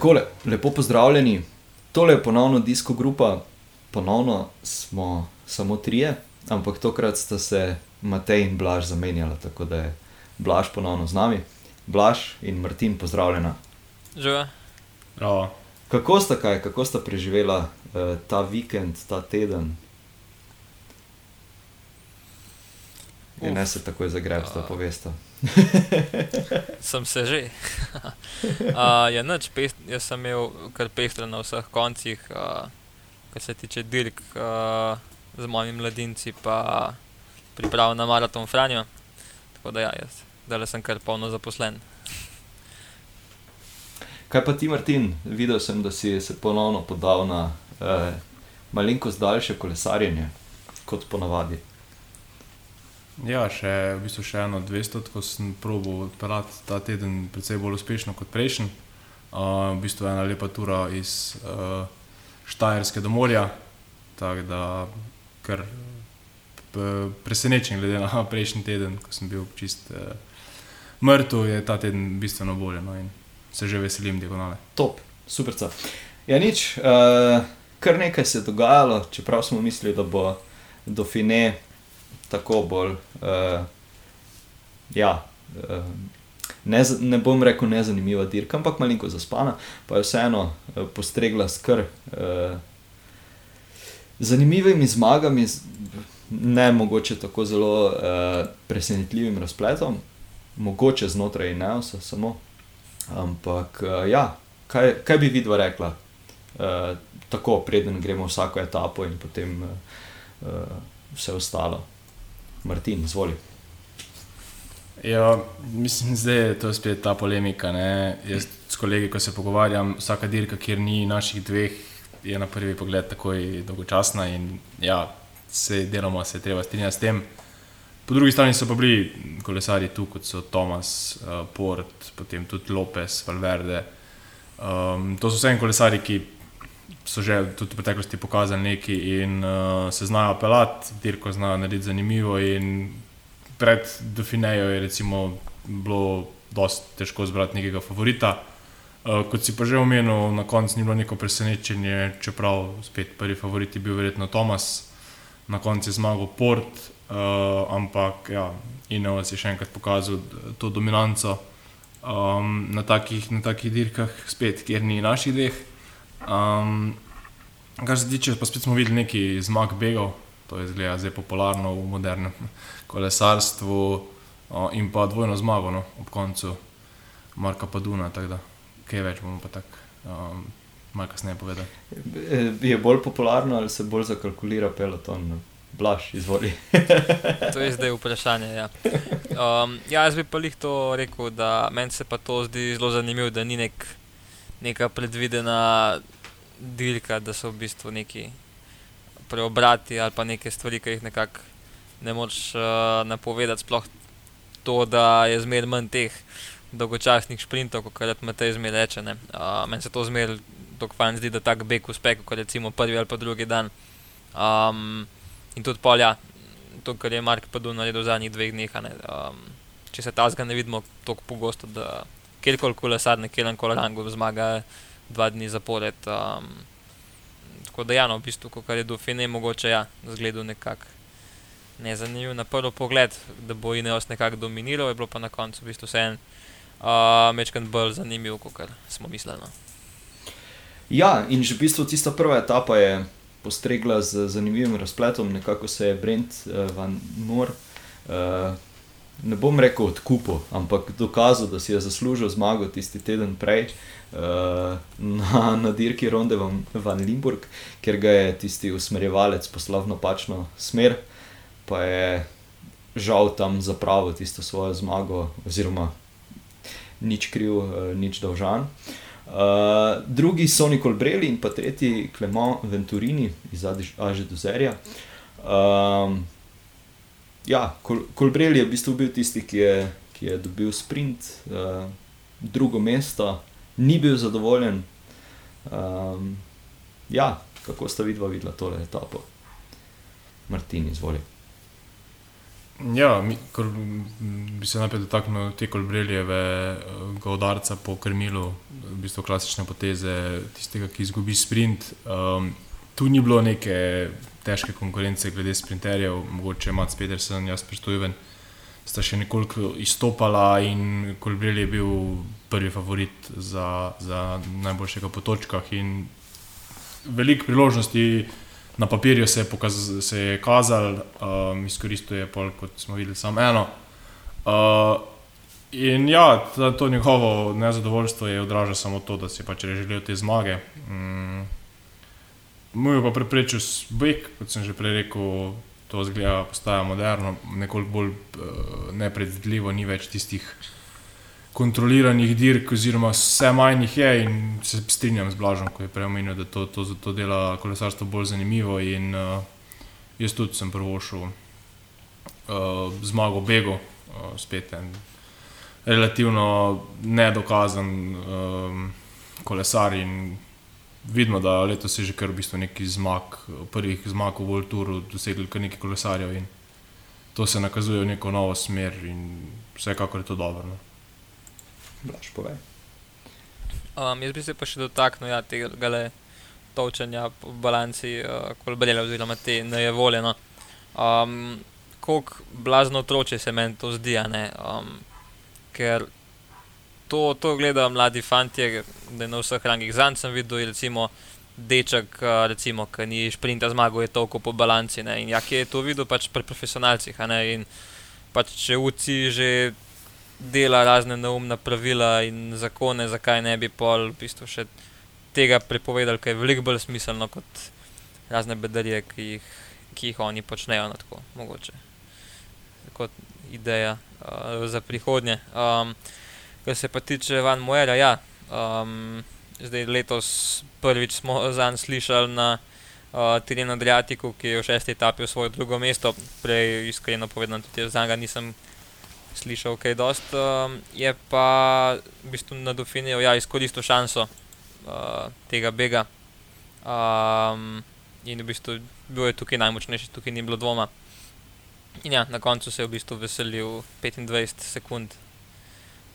Tako le, lepo pozdravljeni. Tole je ponovno disko grupa, ponovno smo samo trije, ampak tokrat sta se Matej in Blaž zamenjala, tako da je Blaž ponovno z nami. Blaž in Martin, pozdravljena. Živa. Bravo. Kako sta kaj, kako sta preživela uh, ta vikend, ta teden? In ne se takoj zagreb, da A. povesta. Sem se že. uh, ja, nič, pest, jaz sem imel kar pestro na vseh koncih, uh, kar se tiče dirk uh, z mojimi mladinci, pa priprav na maraton Franjo. Tako da ja, jaz, da sem kar polno zaposlen. Kaj pa ti, Martin? Videl sem, da si se ponovno podal na uh, malenkost daljše kolesarjenje, kot ponavadi. Ja, še, v bistvu še eno 200, ko sem probil odpeljati ta teden precej bolj uspešno kot prejšnji. Uh, v bistvu ena lepa tura iz uh, Štajerske do morja, tako da kar presenečen glede na prejšnji teden, ko sem bil čist uh, mrtev, je ta teden bistveno bolje no, in se že veselim diagonale. Top, super. Ja, nič, uh, kar nekaj se je dogajalo, čeprav smo mislili, da bo do fine tako bolj. Uh, ja, uh, ne, ne bom rekel nezanimiva dirka, ampak malenko zaspana, pa je vseeno uh, postregla s kar uh, zanimivimi zmagami, ne mogoče tako zelo uh, presenetljivim razpletom, mogoče znotraj Neosa samo. Ampak, uh, ja, kaj, kaj bi vidva rekla, uh, tako preden gremo vsako etapo in potem uh, uh, vse ostalo. Martin, izvoli. Ja, mislim, da je to spet ta polemika. Ne? Jaz s kolegi, ko se pogovarjam, vsaka dirka, kjer ni naših dveh, je na prvi pogled takoj dolgočasna in ja, se deloma se treba strinjati s tem. Po drugi strani so pa bili kolesari tu, kot so Tomas, uh, Port, potem tudi Lopes, Valverde. Um, to so vse kolesari, ki so že tudi v preteklosti pokazali nekaj in uh, se znajo pelati, dirko znajo narediti zanimivo. Pred Dauphinejo je recimo bilo dosti težko zbrati nekega favorita. Uh, kot si pa že omenil, na koncu ni bilo neko presenečenje, čeprav spet prvi favorit je bil verjetno Tomas, na koncu je zmagal Port, uh, ampak ja, Ineos je še enkrat pokazal to dominanco um, na, takih, na takih dirkah, spet, kjer ni naših dveh. Um, kar se tiče, pa spet smo videli neki zmag begov, to je zgleda zdaj popularno v modernem kolesarstvu, uh, in pa dvojno zmago no, ob koncu Marka Paduna. tako da, Kaj več bomo pa tako um, malo kasneje povedali. Eh, Je bolj popularno ali se bolj zakalkulira peloton? Blaž, izvoli. To je zdaj vprašanje. Ja. Um, ja, jaz bi pa jih to rekel, da meni se pa to zdi zelo zanimivo, da ni nek, neka predvidena dirka, da so v bistvu neki preobrati ali pa neke stvari, ki jih nekako ne moreš uh, napovedati. Sploh to, da je zmeraj manj teh dolgočasnih sprintov, kot rad Matej zmeraj reče. ne. Uh, meni se to zmeraj tako fajn zdi, da tak beg uspe, kot recimo prvi ali pa drugi dan. Um, in tudi polja, to, kar je Mark Padu naredil v zadnjih dveh dneh. Um, če se tazga ne vidimo tako pogosto, da kjerkoli kolesar na kjerem koli rangu zmaga dva dni zapored. Um, tako da, ja, no, v bistvu, kar je do Fine, mogoče ja, zgledal nekako nezanimiv na prvi pogled, da bo Ineos nekako dominiral, je bilo pa na koncu v bistvu vse en uh, mečkant bolj zanimiv, kot smo mislili. No. Ja, in že v bistvu tista prva etapa je postregla z zanimivim razpletom, nekako se je Brent uh, van Moor, uh, ne bom rekel odkupil, ampak dokazal, da si je zaslužil zmago tisti teden prej uh, na, na dirki Ronde van, van Limburg, ker ga je tisti usmerjevalec poslal v napačno smer, pa je žal tam zapravil tisto svojo zmago, oziroma nič kriv, uh, nič dolžan. Uh, drugi so Nicole Breli in pa tretji Clement Venturini iz Aže Dozerja. Um, ja, Kolbreli je v bistvu bil tisti, ki je, ki je dobil sprint, uh, drugo mesto, ni bil zadovoljen. Um, ja, kako sta vidva videla tole etapo? Martin, izvoli. Ja, mi, kor, bi se najprej dotaknil te kolbreljevega udarca po krmilu, v bistvu klasične poteze tistega, ki izgubi sprint. Um, tu ni bilo neke težke konkurence glede sprinterjev, mogoče Mats Pedersen, jaz pristojen, sta še nekoliko izstopala in kolbrelj je bil prvi favorit za, za najboljšega po točkah in veliko priložnosti na papirju se je, pokaz, se je kazal, um, izkoristil je pol, kot smo videli, samo eno. Uh, in ja, to, to njegovo nezadovoljstvo je odražalo samo to, da si pač želel te zmage. Um, Moj je pa preprečil beg, kot sem že prej rekel, to zgleda, postaja moderno, nekoliko bolj uh, nepredvidljivo, ni več tistih kontroliranih dirk, oziroma vse manj jih je. In se strinjam z Blažom, ko je prej omenil, da to, to, to dela kolesarstvo bolj zanimivo. In uh, jaz tudi sem prvošil uh, zmago Bego, uh, spet en relativno nedokazan um, kolesar. In vidimo, da letos je že kar v bistvu neki zmag, prvih zmag v Volturu, dosegli kar nekaj kolesarjev. In to se nakazuje v neko novo smer, in vsekakor je to dobro. No. Blaž, povej. Um, jaz bi se pa še dotaknil ja, tega točenja v balanci, uh, kolbrele oziroma te nejevoljeno. Um, Kako blazno otroče se meni to zdi, um, ker to, to gledajo mladi fanti, da je na vseh rangih. Zanj sem videl, recimo, deček, uh, recimo, ki ni šprinta zmagal, je toliko po balanci. Ne? In jak je to videl pač pri profesionalcih. In pač če uci že dela razne neumne pravila in zakone, zakaj ne bi pol v bistvu še tega prepovedali, ker je veliko bolj smiselno kot razne bedarije, ki jih, ki jih oni počnejo. No, tako, mogoče. Kot ideja uh, za prihodnje. Um, kar se pa tiče Van Moera, ja. Um, zdaj letos prvič smo zanj slišali na uh, terenu Adriatiku, ki je v šesti etapi v svoje drugo mesto. Prej, iskreno povedano, tudi za njega nisem slišal kaj dosti. Um, je pa v bistvu na Dofinijo ja, izkoristil šanso uh, tega bega. Um, in v bistvu bil je tukaj najmočnejši, tukaj ni bilo dvoma. In ja, na koncu se je v bistvu veselil 25 sekund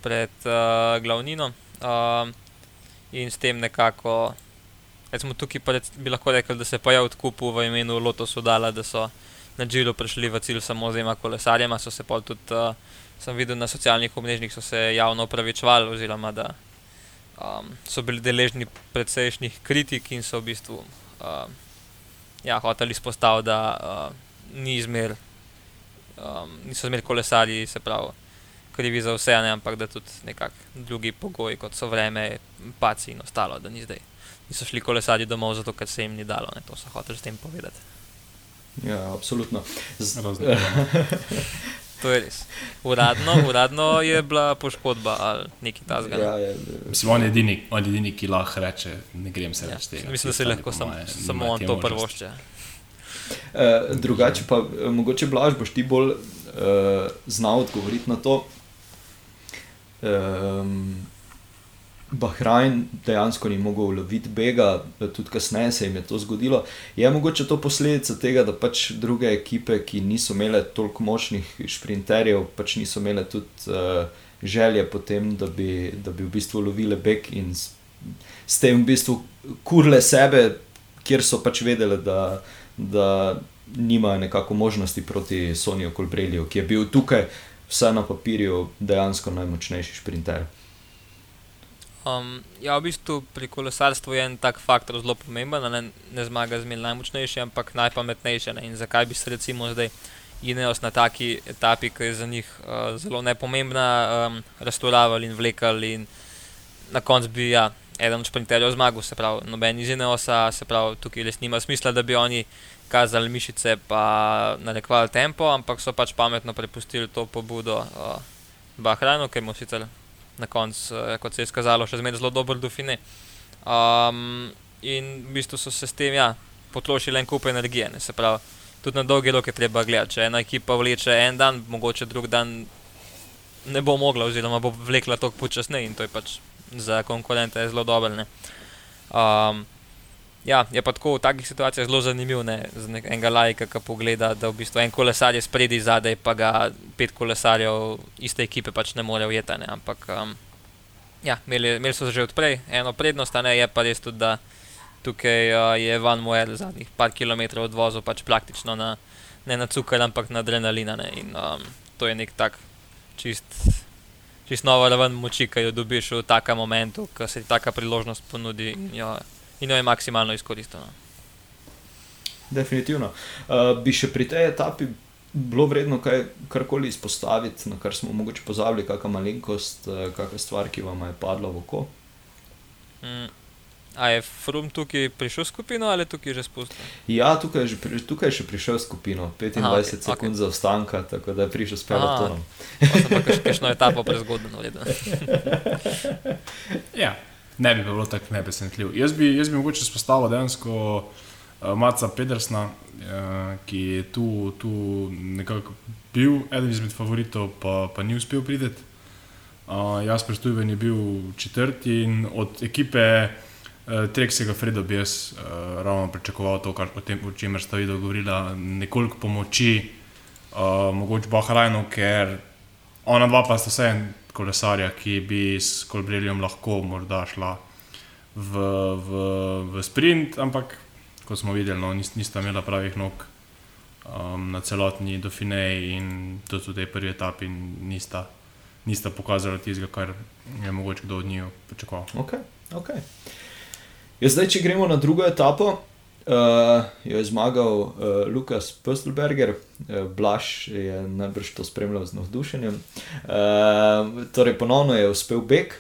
pred uh, glavnino. Um, in s tem nekako, recimo tukaj pa bi lahko rekel, da se pa je odkupil v imenu Lotus Udala, da so na Džilu prišli v cilj samo z dvema kolesarjema, so se pa tudi uh, sem videl na socialnih omrežjih, so se javno upravičevali, oziroma da um, so bili deležni precejšnjih kritik in so v bistvu um, ja, hoteli izpostaviti, da uh, ni zmer, um, niso zmer kolesarji, se pravi, krivi za vse, ne, ampak da tudi nekakšni drugi pogoji, kot so vreme, paci in ostalo, da ni zdaj. Niso šli kolesarji domov zato, ker se jim ni dalo, ne, to so hoteli s tem povedati. Ja, absolutno. Z... To je res. Uradno, uradno je bila poškodba ali nekaj takega. Ja, je, Mislim, on je edini, on je edini, ki lahko reče, ne grem se Ja, več tega. mislim, da se lahko sam, samo on to prvošče. Uh, drugače pa, eh, mogoče Blaž, boš ti bolj uh, znal odgovoriti na to. Um, Bahrajn dejansko ni mogel loviti bega, tudi kasneje se jim je to zgodilo. Je mogoče to posledica tega, da pač druge ekipe, ki niso imele toliko močnih sprinterjev, pač niso imele tudi uh, želje potem, da bi, da bi v bistvu lovile beg in s, s tem v bistvu kurle sebe, kjer so pač vedele, da, da nimajo nekako možnosti proti Soniju Kolbrelju, ki je bil tukaj, vsaj na papirju, dejansko najmočnejši sprinter. Um, ja, v bistvu pri kolesarstvu je en tak faktor zelo pomemben, da ne, ne zmaga zmeraj najmočnejši, ampak najpametnejši. Ne? In zakaj bi se recimo zdaj Ineos na taki etapi, ki je za njih uh, zelo nepomembna, um, raztoravali in vlekali in na koncu bi ja, eden od šprinterjev zmagal, se pravi, noben iz Ineosa, se pravi, tukaj res nima smisla, da bi oni kazali mišice pa narekovali tempo, ampak so pač pametno prepustili to pobudo uh, Bahrajnu, ki mu sicer na koncu, uh, kot se je izkazalo, še zmeraj zelo dobro dofine. Um, in v bistvu so se s tem ja, potrošili en kup energije. Ne, se pravi, tudi na dolgi rok je treba gledati. Če ena ekipa vleče en dan, mogoče drug dan ne bo mogla, oziroma bo vlekla tako počasneje in to je pač za konkurente zelo dobro. Um, Ja, je pa tako v takih situacijah zelo zanimivo, ne, za enega lajka, ki pogleda, da v bistvu en kolesar je spredi zadaj, pa ga pet kolesarjev iste ekipe pač ne morejo ujeti. Ampak um, ja, imeli, imeli so že odprej eno prednost, ne, je pa res tudi, da tukaj uh, je Van Moer zadnjih par kilometrov odvozil pač praktično na, ne na cukor, ampak na adrenalina. Ne, in um, to je nek tak čist. Čisto nova raven moči, ki jo dobiš v takem momentu, ko se ti taka priložnost ponudi in jo in jo je maksimalno izkoristila. Definitivno. Uh, bi še pri tej etapi bilo vredno kaj, karkoli izpostaviti, na kar smo mogoče pozabili, kakšna malenkost, uh, kakšna stvar, ki vam je padla v oko. Mm. A je Frum tukaj prišel skupino ali tukaj že spustil? Ja, tukaj je, pri, tukaj je še prišel skupino, 25 Aha, okay, sekund okay. za ostanka, tako da je prišel s pelotonom. Ampak še kakšno etapo prezgodno, vedno. ja. Ne bi bilo tako nepresenetljivo. Jaz bi, jaz bi mogoče spostavil dejansko uh, Maca Pedersna, uh, ki je tu, tu nekako bil eden izmed favoritov, pa, pa ni uspel priti. Uh, jaz predstavljen je bil četrti in od ekipe uh, Treksega Freda bi jaz uh, ravno pričakoval to, kar, o, tem, o čemer sta videla govorila, nekoliko pomoči, uh, mogoče Bahrajnu, ker ona dva pa sta vse en kolesarja, ki bi s Kolbreljem lahko morda šla v, v, v sprint, ampak kot smo videli, no, nis, nista imela pravih nog um, na celotni Dauphineji in tudi v tej prvi etapi nista, nista pokazala tistega, kar je mogoče kdo od njih pričakoval. Okay, okay. Ja, zdaj, če gremo na drugo etapo. Uh, jo je zmagal uh, Lukas Pustelberger, uh, Blaž je najbrž to spremljal z navdušenjem. Uh, torej, ponovno je uspel beg.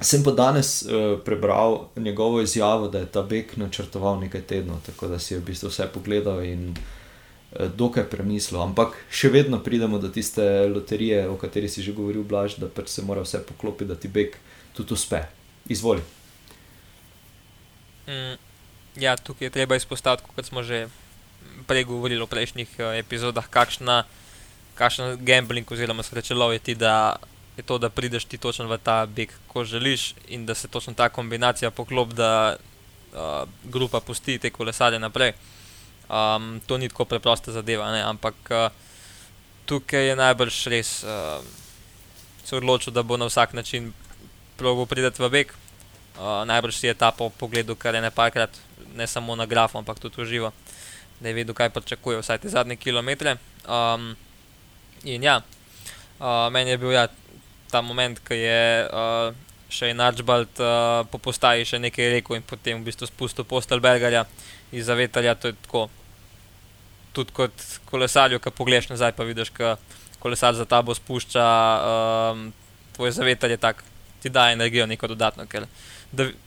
Sem pa danes uh, prebral njegovo izjavo, da je ta beg načrtoval nekaj tednov, tako da si je v bistvu vse pogledal in uh, dokaj premislil. Ampak še vedno pridemo do tiste loterije, o kateri si že govoril, Blaž, da pač se mora vse poklopiti, da ti beg tudi uspe. Izvoli. Mm. Ja, tukaj je treba izpostaviti, kot smo že prej govorili v prejšnjih uh, epizodah, kakšna, kakšna gambling oziroma srečelov je ti, da je to, da prideš ti točno v ta beg, ko želiš in da se točno ta kombinacija poklop, da uh, grupa pusti te kolesarje naprej. Um, to ni tako preprosta zadeva, ne? ampak uh, tukaj je najbrž res uh, se odločil, da bo na vsak način proval priti v beg. Uh, najbrž si je ta po pogledu, kar je ne parkrat ne samo na grafu, ampak tudi v živo, da je vedel, kaj pričakuje vsaj te zadnje kilometre. Um, in ja, uh, meni je bil ja, ta moment, ki je uh, še en Archibald uh, po postaji še nekaj rekel in potem v bistvu spustil postelbergarja iz zavetalja. To je tako. Tudi kot kolesarju, ki pogledaš nazaj, pa vidiš, da kolesar za tabo spušča um, tvoj zavetalje, tako ti daje energijo, neko dodatno. Ker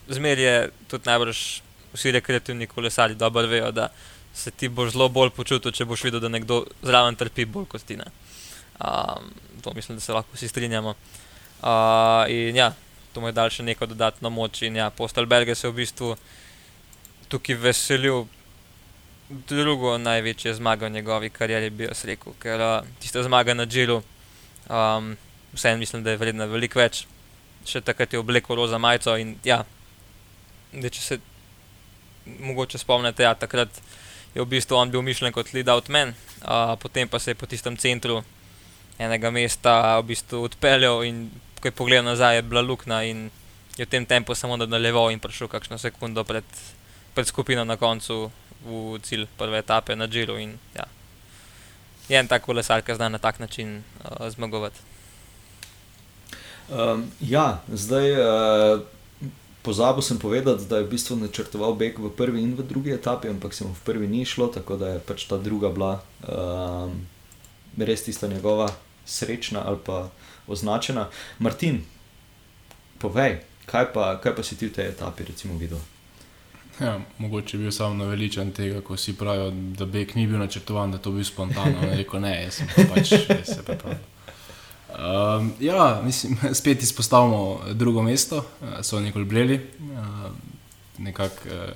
zmeraj je tudi najbrž vsi rekreativni kolesari dobro vejo, da se ti boš zelo bolj počutil, če boš videl, da nekdo zraven trpi bolj kot ti. Um, to mislim, da se lahko vsi strinjamo. Uh, in ja, to mu je dal še neko dodatno moč. In ja, Postelberger se je v bistvu tukaj veselil. Drugo največje zmago v njegovi karieri, bi jaz rekel, ker uh, tiste zmage na Džilu, um, vseeno mislim, da je vredna veliko več, še takrat je oblekel roza majico. In ja, da če se mogoče spomnite, ja, takrat je v bistvu on bil mišljen kot lead out man, uh, potem pa se je po tistem centru enega mesta v bistvu odpeljal in ko je pogledal nazaj, je bila luknja in je v tem tempu samo nadaljeval in prišel kakšno sekundo pred, pred skupino na koncu v cilj prve etape na Džiru. Ja. Je en tak kolesar, ki zna na tak način uh, zmagovati. Um, ja, zdaj. Uh... Pozabil sem povedati, da je v bistvu načrtoval beg v prvi in v drugi etapi, ampak se mu v prvi ni šlo, tako da je pač ta druga bila um, res tista njegova srečna ali pa označena. Martin, povej, kaj pa, kaj pa si ti v tej etapi recimo videl? Ja, mogoče je bil samo naveličan tega, ko si pravijo, da beg ni bil načrtovan, da to bi spontano. Ne, rekel, ne, jaz sem pač res se pripravil. Um, ja, mislim, spet izpostavljamo drugo mesto, uh, so nekoli bleli, uh, nekako uh,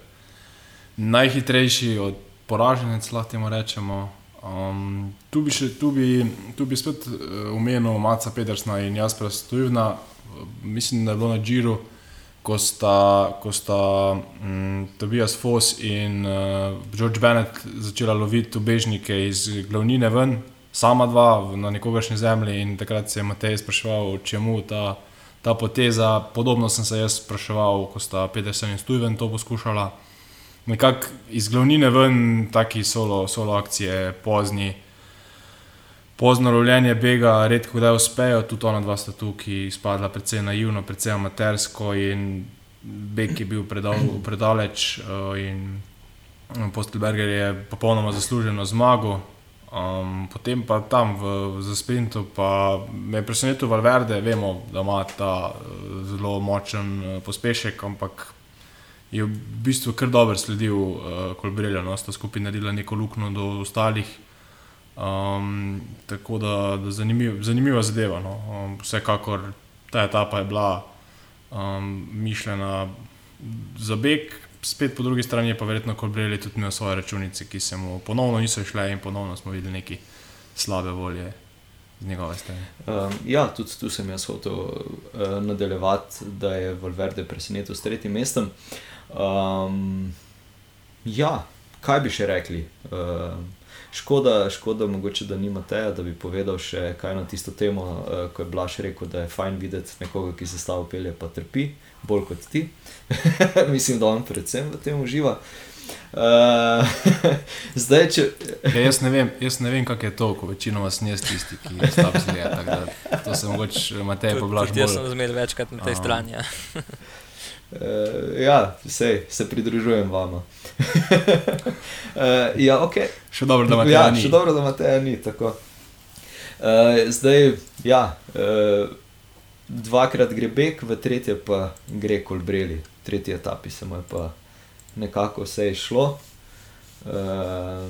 najhitrejši od poraženec, lahko temu rečemo. Um, tu, bi še, tu, bi, tu bi spet omenil Maca Pedersna in Jaspera Stujvna. Mislim, da je bilo na Džiru ko sta, ko sta um, Tobias Foss in uh, George Bennett začela loviti ubežnike iz glavnine ven, sama dva na nekogaršnji zemlji in takrat se je Matej spraševal, čemu ta, ta poteza. Podobno sem se jaz spraševal, ko sta Petersen in Stuyven to poskušala. Nekako iz glavnine ven, taki solo, solo akcije, pozni. Pozno lovljenje bega, redko kdaj uspejo, tudi ona dva sta tu, ki spadla precej naivno, precej amatersko in beg je bil predal, predaleč in Postelberger je popolnoma zasluženo zmago. Um, potem pa tam v, v sprintu pa me je presenetil Valverde, vemo, da ima ta uh, zelo močen uh, pospešek, ampak je v bistvu kar dobro sledil uh, Kolbrelju, no, sta skupaj naredila neko luknjo do ostalih. Um, tako da, da zanimiv, zanimiva zadeva. No. Um, vsekakor ta etapa je bila um, mišljena za beg, spet po drugi strani pa verjetno Kolbrelj tudi imel svoje računice, ki se mu ponovno niso šle in ponovno smo videli neki slabe volje. Um, ja, tudi tu sem jaz hotel uh, nadaljevati, da je Valverde presenetil s tretjim mestom. Um, ja, kaj bi še rekli? Uh, Škoda, škoda mogoče, da nima teja, da bi povedal še kaj na tisto temo, uh, ko je Blaž rekel, da je fajn videti nekoga, ki se stavo pelje, pa trpi, bolj kot ti. Mislim, da on predvsem v tem uživa. Uh, zdaj, če... ja, jaz ne vem, vem kako je to, ko večino vas ne stisti, ki ste tam zgledali. To se mogoče Matej poblaži. Jaz sem zmeraj večkrat na tej strani. Ja. Uh, ja, vse se pridružujem vama. uh, ja, okay. Še dobro, da imate ja, ni. Še dobro, da imate ni. Uh, zdaj, ja, uh, dvakrat gre beg, v tretje pa gre kolbreli, v tretji etapi se mu je pa nekako vse išlo. Uh,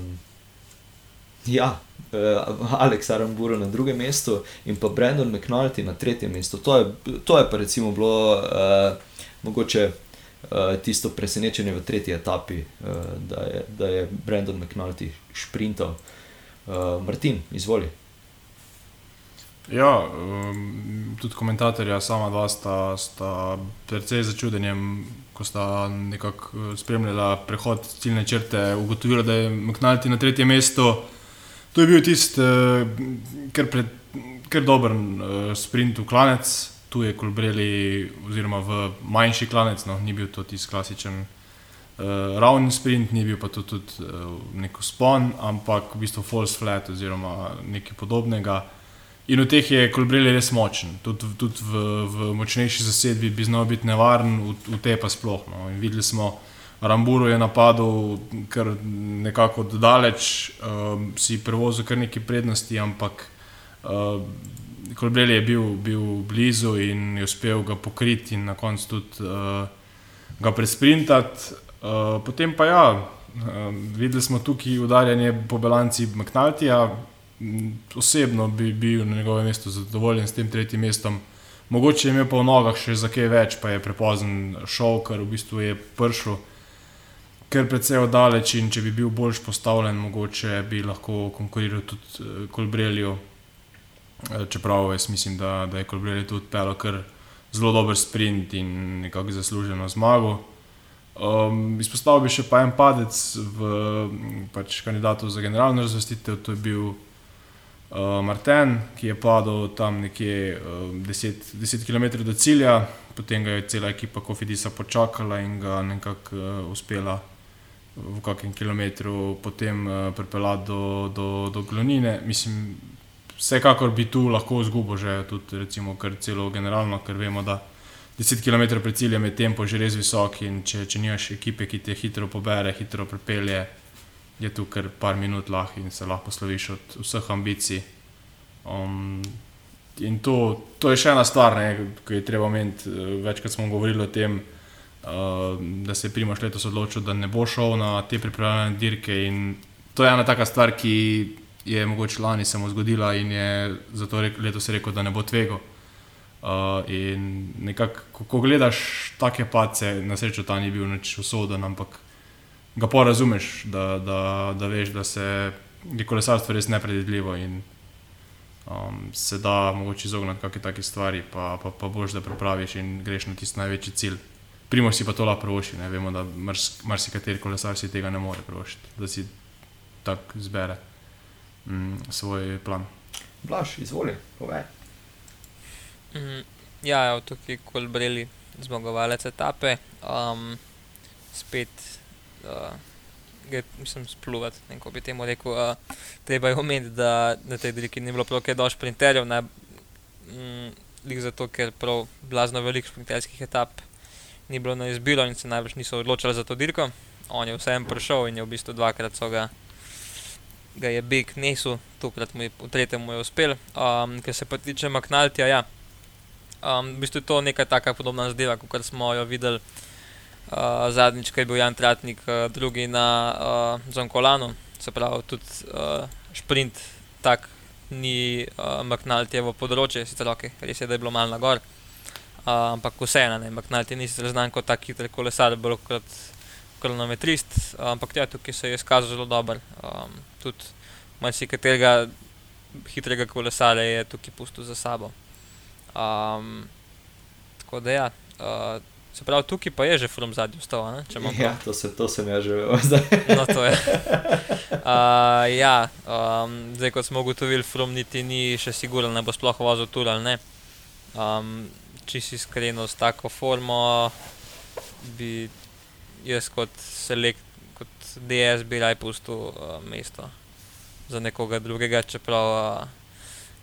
ja, uh, Aleks Aramburo na drugem mestu in pa Brendan McNulty na tretjem mestu. To je, to je pa recimo bilo. Uh, mogoče uh, tisto presenečenje v tretji etapi, uh, da, je, da je Brendan McNulty sprintal. Uh, Martin, izvoli. Ja, um, tudi komentatorja, sama dva sta, sta precej začudenjem, ko sta nekako spremljala prehod ciljne črte, ugotovila, da je McNulty na tretjem mestu. To je bil tisti, uh, kar, kar dober uh, sprint v klanec, tu je kolbreli, oziroma v manjši klanec, no, ni bil to tisti klasičen uh, ravni sprint, ni bil pa to tudi uh, neko spon, ampak v bistvu false flat oziroma nekaj podobnega. In v teh je kolbreli res močen, tudi, tudi v, v močnejši zasedbi bi znal biti nevaren, v, v te pa sploh. No. In videli smo, Ramburu je napadal kar nekako daleč, uh, si prevozil kar nekaj prednosti, ampak uh, Kolbrel je bil, bil blizu in je uspel ga pokriti in na koncu tudi uh, ga presprintati. Uh, potem pa ja, uh, videli smo tukaj udarjanje po balanci McNaltija. Osebno bi bil na njegovem mestu zadovoljen s tem tretjim mestom. Mogoče je imel pa v nogah še za kaj več, pa je prepozen šel, ker v bistvu je prišel kar precej oddaleč in če bi bil boljš postavljen, mogoče bi lahko konkuriral tudi Kolbrelju. Eh, čeprav jaz mislim, da, da je Kolbrelj tudi pel kar zelo dober sprint in nekako zasluženo zmago. Um, izpostavil bi še pa en padec v pač kandidatu za generalno razvrstitev, to je bil uh, Martin, ki je padel tam nekje 10 uh, km do cilja, potem ga je cela ekipa Kofidisa počakala in ga nekako uh, uspela v kakem kilometru potem uh, pripeljati do, do, do Glonine. Mislim, vsekakor bi tu lahko izgubil že tudi, recimo, kar celo generalno, ker vemo, da 10 km pred ciljem je tempo že res visok in če, če nimaš ekipe, ki te hitro pobere, hitro pripelje, je tu kar par minut lahko in se lahko sloviš od vseh ambicij. Um, in to, to je še ena stvar, ki je treba omeniti. Večkrat smo govorili o tem, uh, da se je Primoš letos odločil, da ne bo šel na te pripravljene dirke. In to je ena taka stvar, ki je mogoče lani se mu zgodila in je zato letos rekel, da ne bo tvego. Uh, in nekako, ko, ko gledaš take pace, na srečo ta ni bil nič usoden, ampak ga pa razumeš, da, da, da veš, da se je kolesarstvo res nepredvidljivo in um, se da mogoče izogniti kakšne take stvari, pa, pa, pa boš, da prepraviš in greš na tisti največji cilj. Primo si pa to lahko proši, ne vemo, da marsikateri kolesar si tega ne more prošiti, da si tako zbere mm, svoj plan. Blaž, izvoli, povej. Mm, ja, ja, tukaj kolbreli zmagovalec etape. Um, spet, uh, mislim, spluvati, ne kako bi temu rekel. Uh, treba je omeniti, da na tej dirki ni bilo prav kaj dož printerjev, mm, zato, ker prav blazno velik sprinterskih etap ni bilo na izbiro in se najbrž niso odločili za to dirko. On je vsem prišel in je v bistvu dvakrat so ga. Ga je Big nesel, tokrat mu je v tretjem mu je uspel. Um, ker se pa tiče Maknaltija, ja. Um, v bistvu je to neka taka podobna zadeva, kot smo jo videli uh, zadnjič, ko je bil Jan Tratnik, uh, drugi na uh, Zonkolanu, se pravi, tudi uh, sprint tak ni uh, Maknaltijevo področje, sicer ok, res je, da je bilo malo na gor. Uh, ampak vseeno, Maknalti ni sicer znan kot tak hiter kolesar, bolj kot kronometrist, ampak ja, tukaj se je izkazal zelo dober. Um, tudi marsikaterega hitrega kolesarja je tukaj pustil za sabo. Um, tako da ja. Uh, Se pravi, tukaj pa je že film zadnji vstal. Ja, to, se, to sem jaz že videl zdaj. no, to je. Uh, ja, um, zdaj, kot smo ugotovili, film niti ni še siguren, da bo sploh vozil tur ali ne. Um, če si iskreno s tako formo, bi jaz kot selekt, kot DS, bi raj pustil uh, mesto za nekoga drugega, čeprav. Uh,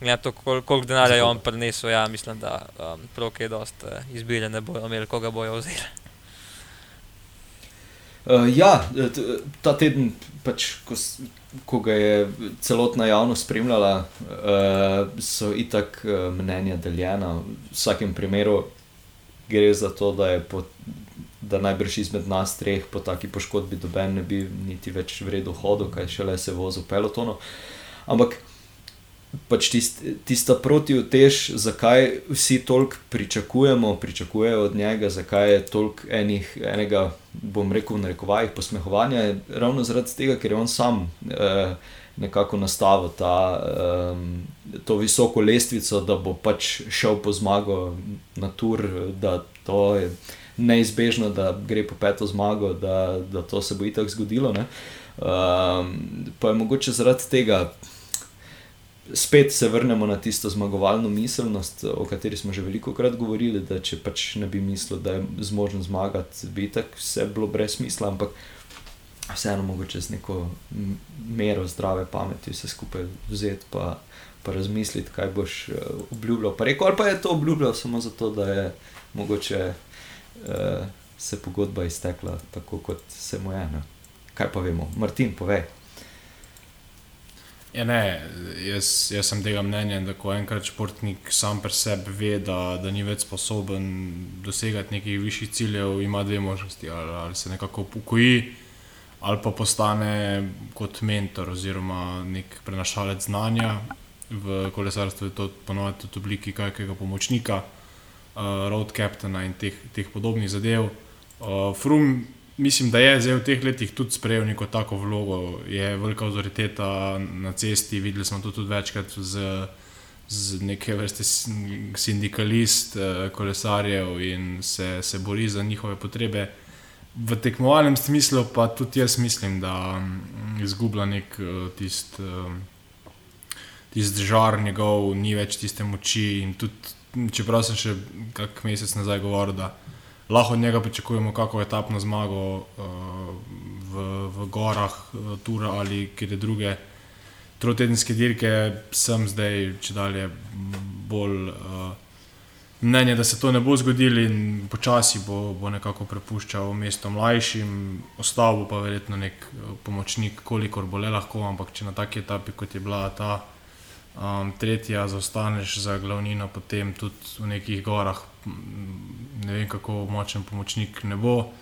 Ja, to, koliko kol denarja je on prinesel, ja, mislim, da um, prav kaj dost uh, izbire ne bojo imeli, koga bojo vzeli. Uh, ja, ta teden, pač, ko, ko ga je celotna javnost spremljala, uh, so itak uh, mnenja deljena. V vsakem primeru gre za to, da je po, da najbrž izmed nas treh po taki poškodbi doben ne bi niti več vredno hodil, kaj šele se vozil pelotonu. Ampak pač tist, tista protivtež, zakaj vsi toliko pričakujemo, pričakujejo od njega, zakaj je toliko enih, enega, bom rekel, v narekovajih posmehovanja, ravno zaradi tega, ker je on sam eh, nekako nastavil ta, eh, to visoko lestvico, da bo pač šel po zmago na tur, da to je neizbežno, da gre po peto zmago, da, da to se bo itak zgodilo. Um, pa je mogoče zaradi tega spet se vrnemo na tisto zmagovalno miselnost, o kateri smo že veliko krat govorili, da če pač ne bi mislil, da je zmožen zmagati, bi tako vse bilo brez smisla, ampak vseeno mogoče z neko mero zdrave pameti vse skupaj vzeti pa, pa razmisliti, kaj boš uh, obljubljal. Pa rekel, ali pa je to obljubljal samo zato, da je mogoče uh, se pogodba iztekla tako, kot se mu je. Ne? Kaj pa vemo, Martin, povej. Ja, ne, jaz, jaz sem tega mnenja, da ko enkrat športnik sam pri sebi ve, da, da ni več sposoben dosegati nekih višjih ciljev, ima dve možnosti. Ali, ali se nekako upokoji, ali pa postane kot mentor oziroma nek prenašalec znanja. V kolesarstvu je to ponovadi tudi v obliki kakega pomočnika, uh, road captaina in teh, teh podobnih zadev. Uh, Frum mislim, da je zdaj v teh letih tudi sprejel neko tako vlogo, je velika avtoriteta na cesti. Videli smo to tudi večkrat z, z neke vrste sindikalist, eh, kolesarjev in se, se bori za njihove potrebe. V tekmovalnem smislu pa tudi jaz mislim, da mm, izgublja nek eh, tist, eh, tist žar njegov, ni več tiste moči. Čeprav sem še kak mesec nazaj govoril, da lahko od njega pričakujemo kako etapno zmago uh, v, v gorah, uh, Tura ali kjer druge. Trotedenske dirke sem zdaj, če dalje, bolj uh, mnenja, da se to ne bo zgodilo in počasi bo, bo nekako prepuščal mesto mlajšim, ostal bo pa verjetno nek pomočnik, kolikor bo le lahko, ampak če na taki etapi, kot je bila ta um, tretja, zaostaneš za glavnino, potem tudi v nekih gorah ne vem, kako močen pomočnik ne bo.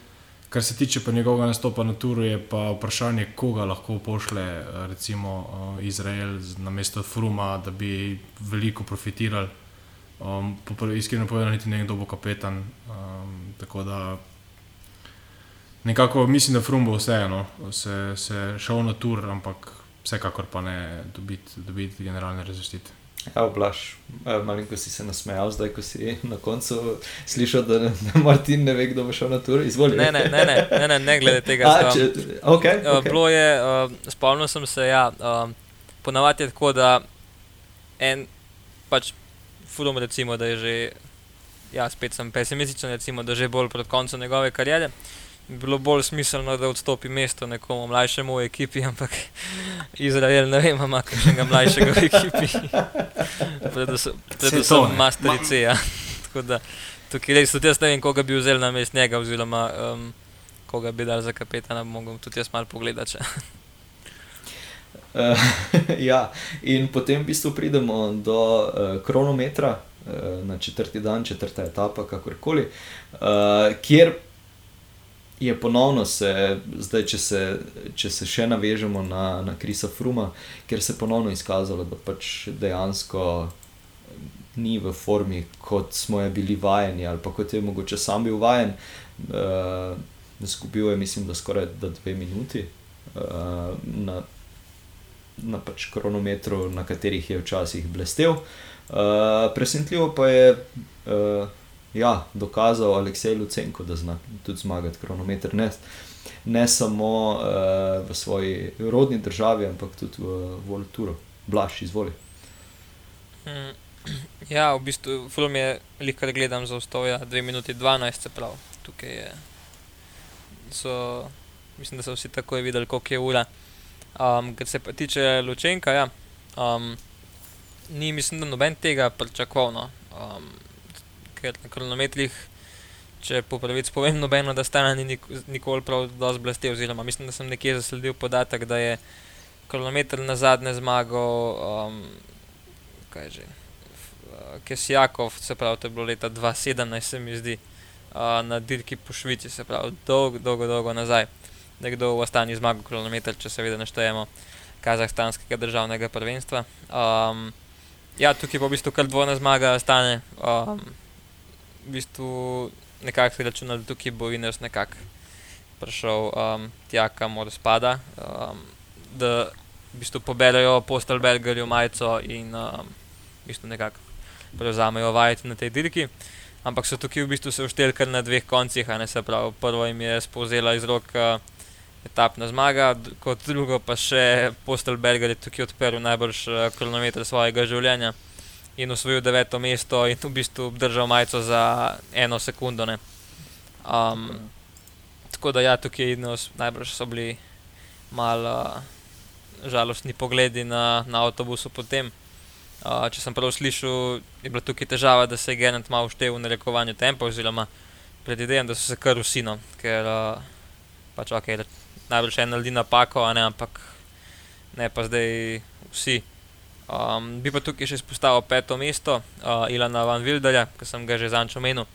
Kar se tiče pa njegovega nastopa na turu, je pa vprašanje, koga lahko pošle recimo Izrael na mesto Fruma, da bi veliko profitirali. Um, iskreno povedano, niti ne vem, kdo bo kapetan. Um, tako da nekako mislim, da Frum bo vseeno se, se šel na tur, ampak vsekakor pa ne dobiti dobit generalne razvrstitve. Ja, oblaš, malo ko si se nasmejal, zdaj ko si na koncu slišal, da, da Martin ne ve, kdo bo šel na tur. Izvoli. Ne, ne, ne, ne, ne, ne, ne glede tega. A, če, okay, uh, okay. Bilo je, uh, spomnil sem se, ja, uh, ponavadi je tako, da en pač fulum recimo, da je že, ja, spet sem pesimističen, recimo, da je že bolj pred koncem njegove karijere. Bilo bolj smiselno, da odstopi mesto nekomu mlajšemu v ekipi, ampak Izrael ne vem, ima kakšnega mlajšega v ekipi. Predvsem, predvsem Masterice. Ja. Tako da tukaj res tudi jaz ne vem, koga bi vzel na mest njega, oziroma um, koga bi dal za kapetana, mogel tudi jaz malo pogledati. Uh, ja, in potem v bistvu pridemo do uh, kronometra uh, na četrti dan, četrta etapa, kakorkoli, uh, kjer je ponovno se, zdaj, če se, če se še navežemo na, na Krisa Fruma, ker se je ponovno izkazalo, da pač dejansko ni v formi, kot smo je bili vajeni, ali pa kot je mogoče sam bil vajen. Uh, zgubil je, mislim, da skoraj da dve minuti. Uh, na na pač kronometru, na katerih je včasih blestev. Uh, presenetljivo pa je uh, ja, dokazal Aleksej Lucenko, da zna tudi zmagati kronometer. Ne, ne samo uh, v svoji rodni državi, ampak tudi v Volturu. Blaž, izvoli. Mm, ja, v bistvu film je, kar gledam za ustoja, 2 minuti 12, se pravi. Tukaj je. So, mislim, da so vsi takoj videli, koliko je ura. Um, kar se pa tiče Lučenka, ja, um, ni mislim, da noben tega pričakoval. No. Um, ker na kronometrih, če po pravici povem, nobeno, da stane ni nik nikoli prav dosti blestev. Oziroma, mislim, da sem nekje zasledil podatek, da je kronometer na zadnje zmagal, um, kaj že. Kesjakov, se pravi, to je bilo leta 2017, se mi zdi, uh, na dirki po Švici, se pravi, dolgo, dolgo, dolgo nazaj nekdo v Astani zmagal kronometer, če seveda naštejemo kazahstanskega državnega prvenstva. Um, ja, tukaj pa v bistvu kar dvojna zmaga stane. Um, v bistvu nekako se računa, da tukaj bo Iners nekako prišel um, tja, kamor spada. Um, da v bistvu poberajo postelbergerju majico in um, v bistvu nekako prevzamejo vajeti na tej dirki. Ampak so tukaj v bistvu se ušteli kar na dveh koncih, ne se pravi, prvo jim je spovzela iz rok uh, etapna zmaga, kot drugo pa še Postelberger je tukaj odprl najbrž uh, kronometer svojega življenja in osvojil deveto mesto in v bistvu obdržal majico za eno sekundo. Um, tako da ja, tukaj nos, najbrž so bili malo uh, žalostni pogledi na, na avtobusu potem. Uh, če sem prav slišal, je bila tukaj težava, da se je Genant malo uštevil v narekovanju tempa, oziroma predvidevam, da so se kar usino, ker uh, pač ok, najbrž en naredi napako, ne, ampak ne pa zdaj vsi. Um, bi pa tukaj še izpostavil peto mesto, uh, Ilana Van Wilderja, ki sem ga že zančo omenil,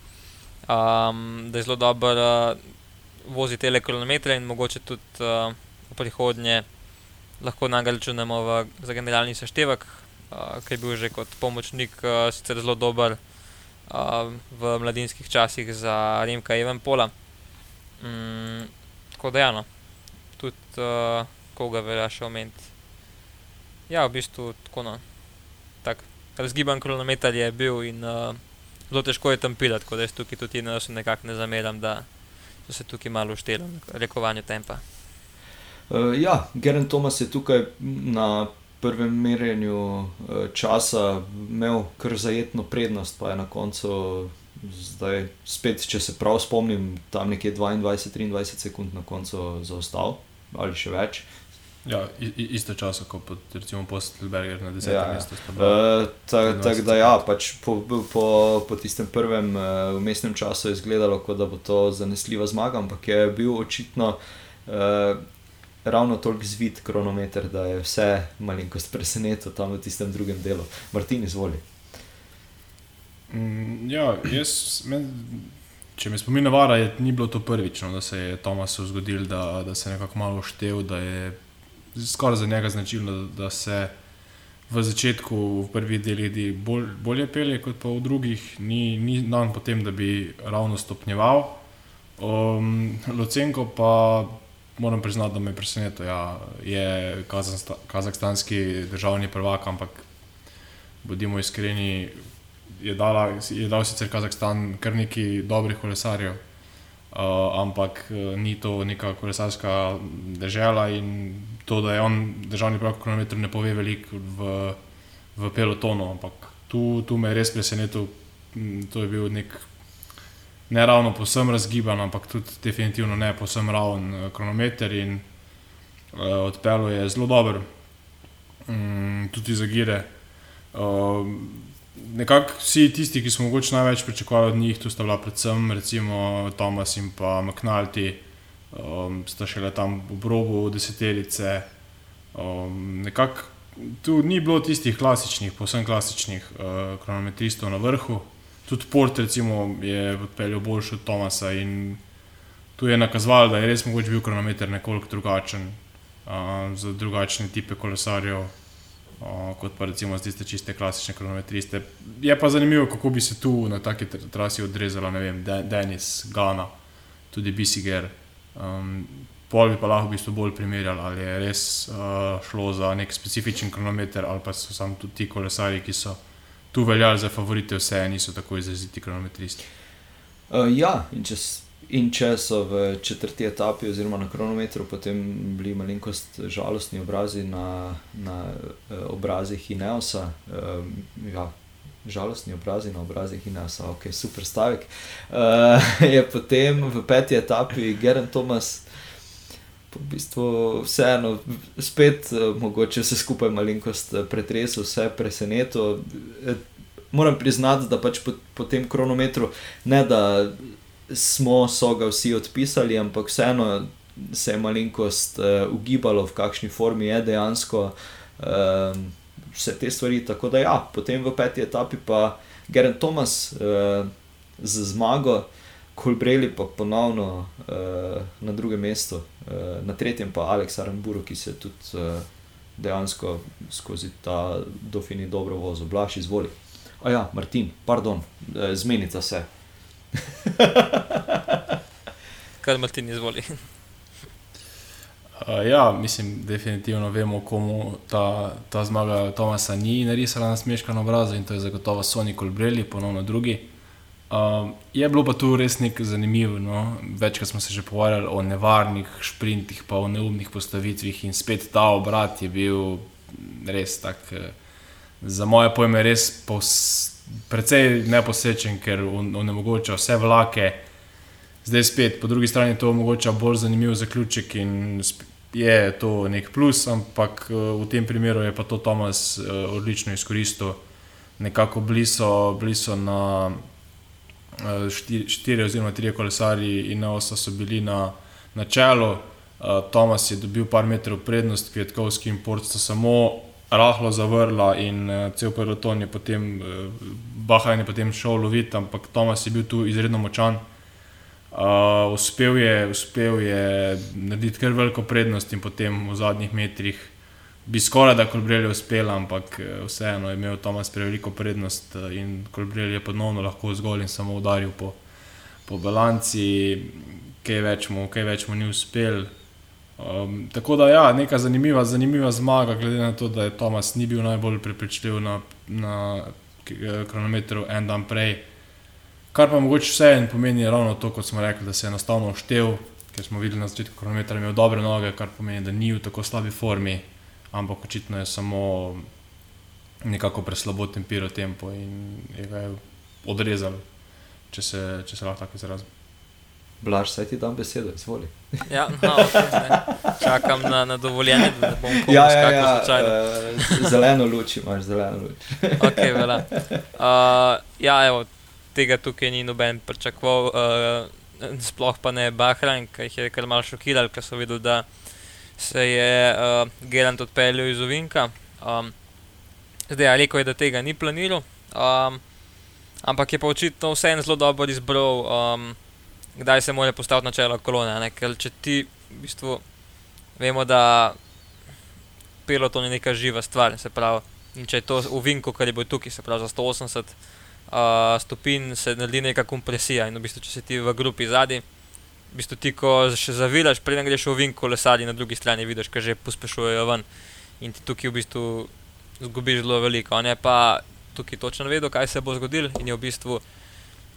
um, da je zelo dober uh, vozi tele kilometre in mogoče tudi uh, v prihodnje lahko nam ga računamo v, za generalni seštevek, uh, ki je bil že kot pomočnik uh, sicer zelo dober uh, v mladinskih časih za Rimka Evenpola. Mm, tako da, ja, no. tudi uh, koga še omeniti. Ja, v bistvu tako. No. Tak, razgiban kronometer je bil in uh, zelo težko je tam pilati, tako da jaz tukaj tudi ne, nekako ne zameram, da so se tukaj malo ušteli v rekovanju tempa. Uh, ja, Geren Thomas je tukaj na prvem merjenju uh, časa imel kar zajetno prednost, pa je na koncu zdaj spet, če se prav spomnim, tam nekje 22-23 sekund na koncu zaostal ali še več. Ja, isto čas, kot recimo Postelberger na desetem ja, mestu. Uh, Tako tak, da, ja, pač po, po, po tistem prvem uh, mestnem času je izgledalo, kot da bo to zanesljiva zmaga, ampak je bil očitno uh, ravno toliko zvit kronometer, da je vse malenkost presenetil tam v tistem drugem delu. Martin, izvoli. Mm, ja, jaz, men, če me spomin navara, je, ni bilo to prvič, no, da se je Tomasu zgodil, da, da se je nekako malo štev, da je skoraj za njega značilno, da, se v začetku, v prvih delih, bolj, bolje pelje kot pa v drugih, ni, ni dan potem, da bi ravno stopnjeval. Um, Locenko pa moram priznati, da me je presenetil. Ja, je kazahstanski državni prvak, ampak bodimo iskreni, je, dala, je dal sicer Kazahstan kar nekaj dobrih kolesarjev, uh, ampak uh, ni to neka kolesarska država in to, da je on državni pravk kronometer, ne pove veliko v, v pelotonu. Ampak tu, tu me je res presenetil, to je bil nek. Ne ravno posebno razgiban, ampak tudi definitivno ne posebno raven kronometer in uh, odpeljal je zelo dobro, um, tudi za gire. Uh, nekako vsi tisti, ki smo mogoče največ pričakovali od njih, tu sta bila predvsem recimo Tomas in pa McNulty, um, sta šele tam v robu deseterice. Um, nekako tu ni bilo tistih klasičnih, posebno klasičnih uh, kronometristov na vrhu. Tudi Port recimo, je odpeljal boljši od Tomasa in tu je nakazoval, da je res mogoče bil kronometer nekoliko drugačen uh, za drugačne tipe kolesarjev kot pa recimo tiste čiste klasične kronometriste. Je pa zanimivo, kako bi se tu na taki trasi odrezala, ne vem, Denis, Gana, tudi Bisiger. Um, pol bi pa lahko v bistvu bolj primerjali, ali je res uh, šlo za nek specifičen kronometer, ali pa so samo tudi ti kolesari, ki so tu veljali za favorite, vse niso tako izraziti kronometristi. Uh, ja, in če In če so v četrti etapi, oziroma na kronometru, potem bili malenkost žalostni obrazi na, na uh, obrazih Ineosa. Uh, ja, žalostni obrazi na obrazih Ineosa, ok, super stavek. Uh, je potem v peti etapi Geren Thomas. V bistvu vseeno, spet mogoče vse skupaj malenkost pretresel, vse presenetilo. Moram priznati, da pač po, po tem kronometru ne da smo so ga vsi odpisali, ampak vseeno se je malenkost uh, ugibalo, v kakšni formi je dejansko uh, vse te stvari. Tako da, ja, potem v peti etapi pa Geren Thomas uh, z zmago, Kolbreli pa ponovno uh, na drugem mestu, uh, na tretjem pa Aleks Aramburu, ki se tudi uh, dejansko skozi ta dofini dobro vozil, blaš izvoli. A ja, Martin, pardon, zmenica se. Kaj ima ti izvoli? Uh, ja, mislim, definitivno vemo, komu ta, ta zmaga Tomasa ni narisala na smeškan obraz in to je zagotovo Sony Colbrelli, ponovno drugi. Uh, je bilo pa tu res nekaj zanimivo. No? Večkrat smo se že pogovarjali o nevarnih sprintih, pa o neumnih postavitvah in spet ta obrat je bil res tak, uh, za moje pojme, res posebej precej neposrečen, ker onemogoča vse vlake. Zdaj spet, po drugi strani to omogoča bolj zanimiv zaključek in je to nek plus, ampak eh, v tem primeru je pa to Tomas eh, odlično izkoristil. Nekako bliso, bliso na eh, štiri, štiri oziroma tri kolesarji in na osa so bili na, na čelu. Tomas je dobil par metrov prednost, Kvetkovski in Port sta samo rahlo zavrla in cel peloton je potem, Bahajn je potem šel loviti, ampak Tomas je bil tu izredno močan. Uh, uspel, je, uspel je narediti kar veliko prednost in potem v zadnjih metrih bi skoraj da Kolbrelj uspel, ampak vseeno je imel Tomas preveliko prednost in Kolbrelj je ponovno lahko zgolj in samo udaril po, po balanci, kaj več mu, kaj več mu ni uspel. Um, tako da, ja, neka zanimiva, zanimiva zmaga, glede na to, da je Tomas ni bil najbolj prepričljiv na, na kronometru en dan prej. Kar pa mogoče vseeno pomeni ravno to, kot smo rekli, da se je enostavno štev, ker smo videli na začetku kronometra, imel dobre noge, kar pomeni, da ni v tako slabi formi, ampak očitno je samo nekako preslabo tempiro tempo in je ga je odrezal, če se, če se lahko tako izrazim. Blaž, saj ti dam besedo, izvoli. Ja, no, okay, Čakam na, na dovoljenje, da ne bom komu ja, ja, ja, uh, zeleno luč imaš, zeleno luč. okay, uh, ja, evo, tega tukaj ni noben pričakoval, uh, sploh pa ne Bahrajn, ki jih je kar malo šokiral, ker so videli, da se je uh, Gerant odpeljal iz Ovinka. Um, zdaj, ali rekel je, da tega ni planiral, um, ampak je pa očitno vseeno zelo dobro izbral. Um, kdaj se mora postaviti na čelo kolone. Ne? Ker če ti v bistvu vemo, da pilot je neka živa stvar, se pravi, in če je to v vinku, kar je bil tukaj, se pravi za 180 uh, stopinj, se naredi neka kompresija in v bistvu, če si ti v grupi zadnji. V bistvu ti, ko še zaviraš, preden greš v vink, kolesari na drugi strani, vidiš, kaj že pospešujejo ven in ti tukaj v bistvu zgubiš zelo veliko. Ne pa tukaj točno vedel, kaj se bo zgodilo in je v bistvu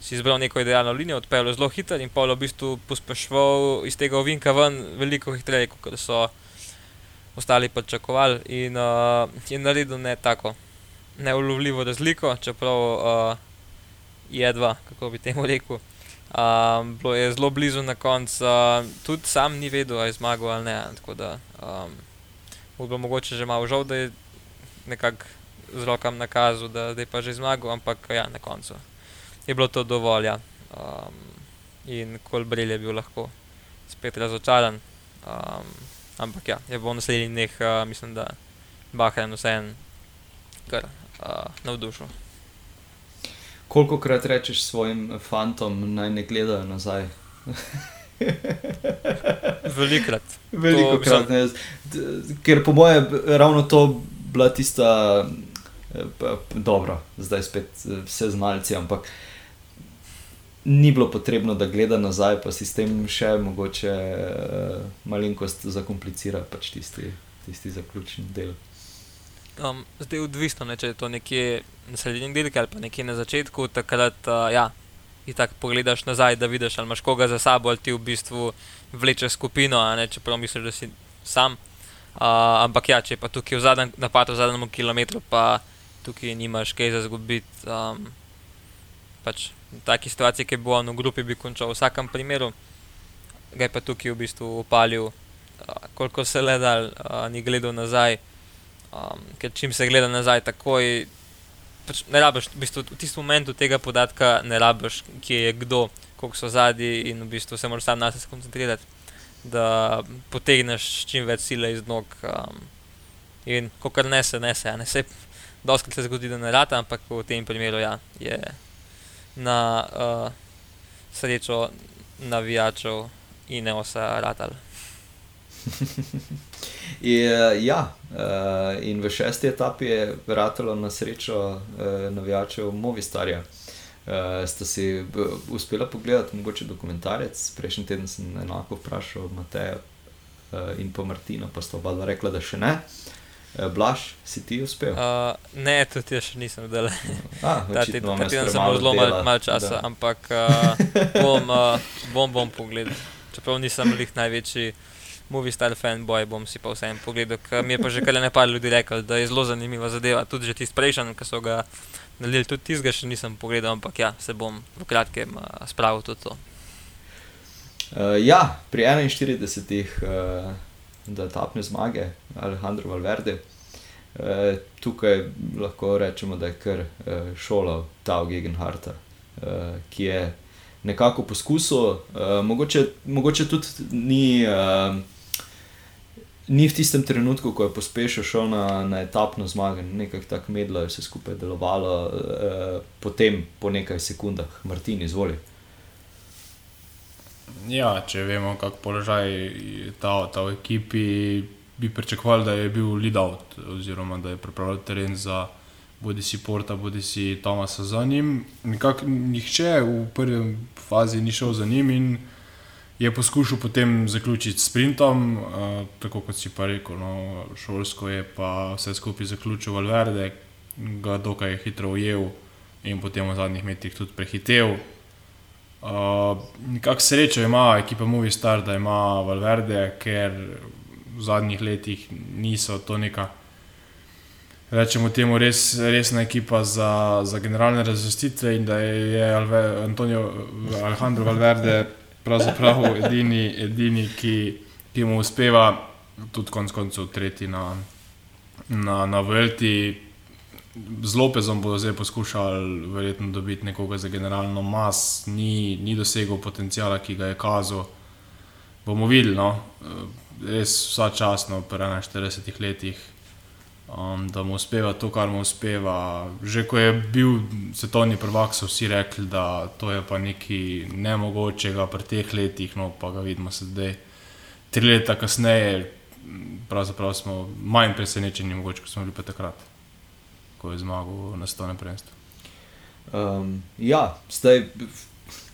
si izbral neko idealno linijo, odpeljal zelo hitro in pa je v bistvu pospešval iz tega ovinka ven veliko hitreje, kot so ostali pričakovali in uh, je naredil ne tako neulovljivo razliko, čeprav uh, je dva, kako bi temu rekel. Um, bilo je zelo blizu na koncu, uh, tudi sam ni vedel, ali je zmagal ali ne. Tako da um, bo bilo mogoče že malo žal, da je nekako z rokam nakazal, da, da je pa že zmagal, ampak ja, na koncu je bilo to dovolj. Ja. Um, in Kolbril je bil lahko spet razočaran. Um, ampak ja, je bo v naslednjih dneh, uh, mislim, da Bahrain vseeno kar uh, navdušil. Koliko krat rečeš svojim fantom, naj ne gledajo nazaj? Velikrat. Veliko krat. Ne. Ker po mojem, ravno to bila tista, dobro, zdaj spet vse znalci, ampak ni bilo potrebno, da gleda nazaj, pa si s tem še mogoče malenkost zakomplicira pač tisti, tisti zaključni del. Um, zdaj je odvisno, ne, če je to nekje na sredini dirke ali pa nekje na začetku. Takrat, uh, ja, in tako pogledaš nazaj, da vidiš, ali imaš koga za sabo, ali ti v bistvu vleče skupino, ne, čeprav misliš, da si sam. Uh, ampak ja, če pa tukaj v zadnjem napadu, v zadnjem kilometru, pa tukaj nimaš kaj za zgubiti. Um, pač v taki situaciji, ki bo on v grupi, bi končal v vsakem primeru, ga je pa tukaj v bistvu upalil, uh, koliko se le da, uh, ni gledal nazaj. Um, ker čim se gleda nazaj, takoj pač ne rabiš, v, bistvu, v tistem momentu tega podatka ne rabiš, kje je kdo, koliko so zadnji in v bistvu se moraš sam na sebe skoncentrirati, da potegneš čim več sile iz nog. Um, in ko kar ne se, ne se, ne se. Doskrat se zgodi, da ne rata, ampak v tem primeru ja, je na uh, srečo navijačev in ne osa ratal. Je, ja, uh, in v šesti etapi je vrtalo na srečo uh, navijačev Movistarja. Uh, ste si uspeli pogledati mogoče dokumentarec? Prejšnji teden sem enako vprašal Mateja uh, in pa Martina, pa sta oba rekla, da še ne. Uh, Blaž, si ti uspel? Uh, ne, tudi jaz še nisem videl. Ah, Ta teden sem zelo malo mal časa, da. ampak uh, bom, uh, bom, bom pogledal. Čeprav nisem lih največji movie style fanboy, bom si pa vseeno pogledal. Mi je pa že kar nekaj ljudi rekel, da je zelo zanimiva zadeva. Tudi že tisti prejšnji, ki so ga nalili, tudi tistega še nisem pogledal, ampak ja, se bom v kratkem uh, spravil tudi to. Uh, ja, pri 41. Uh, da tapne zmage Alejandro Valverde. Uh, tukaj lahko rečemo, da je kar uh, šola Tao Gegenharta, uh, ki je nekako poskusil, uh, mogoče, mogoče tudi ni. Uh, ni v tistem trenutku, ko je pospešil šel na, na etapno zmago, nekaj tako medlo je vse skupaj delovalo, eh, potem po nekaj sekundah, Martin, izvoli. Ja, če vemo, kako položaj ta, ta v ekipi, bi pričakovali, da je bil lead-out, oziroma da je pripravljal teren za bodi si Porta, bodi si Tomasa za njim. Nekako nihče v prvi fazi ni šel za njim in je poskušal potem zaključiti s sprintom, uh, tako kot si pa rekel, no, šolsko je pa vse skupaj zaključil Valverde, ga dokaj hitro ujel in potem v zadnjih metrih tudi prehitev. Uh, Nekako srečo ima ekipa Movistar, da ima Valverde, ker v zadnjih letih niso to neka. Rečemo temu res, resna ekipa za, za generalne razvrstitve, in da je Alve, Antonijo Alejandro Valverde pravzaprav edini, edini ki, ki mu uspeva, tudi konec koncev, tretji na, na, na Velti. Z Lopezom bodo zdaj poskušali verjetno dobiti nekoga za generalno mas, ni, ni dosegel potencijala, ki ga je kazal. Bomo videli, no? res vsa časno, v 41 letih um, da mu uspeva to, kar mu uspeva. Že ko je bil svetovni prvak, so vsi rekli, da to je pa nekaj nemogočega pri teh letih, no pa ga vidimo sedaj. Tri leta kasneje, pravzaprav smo manj presenečeni, mogoče kot smo bili takrat, ko je zmagal na stone prvenstvo. Um, ja, zdaj.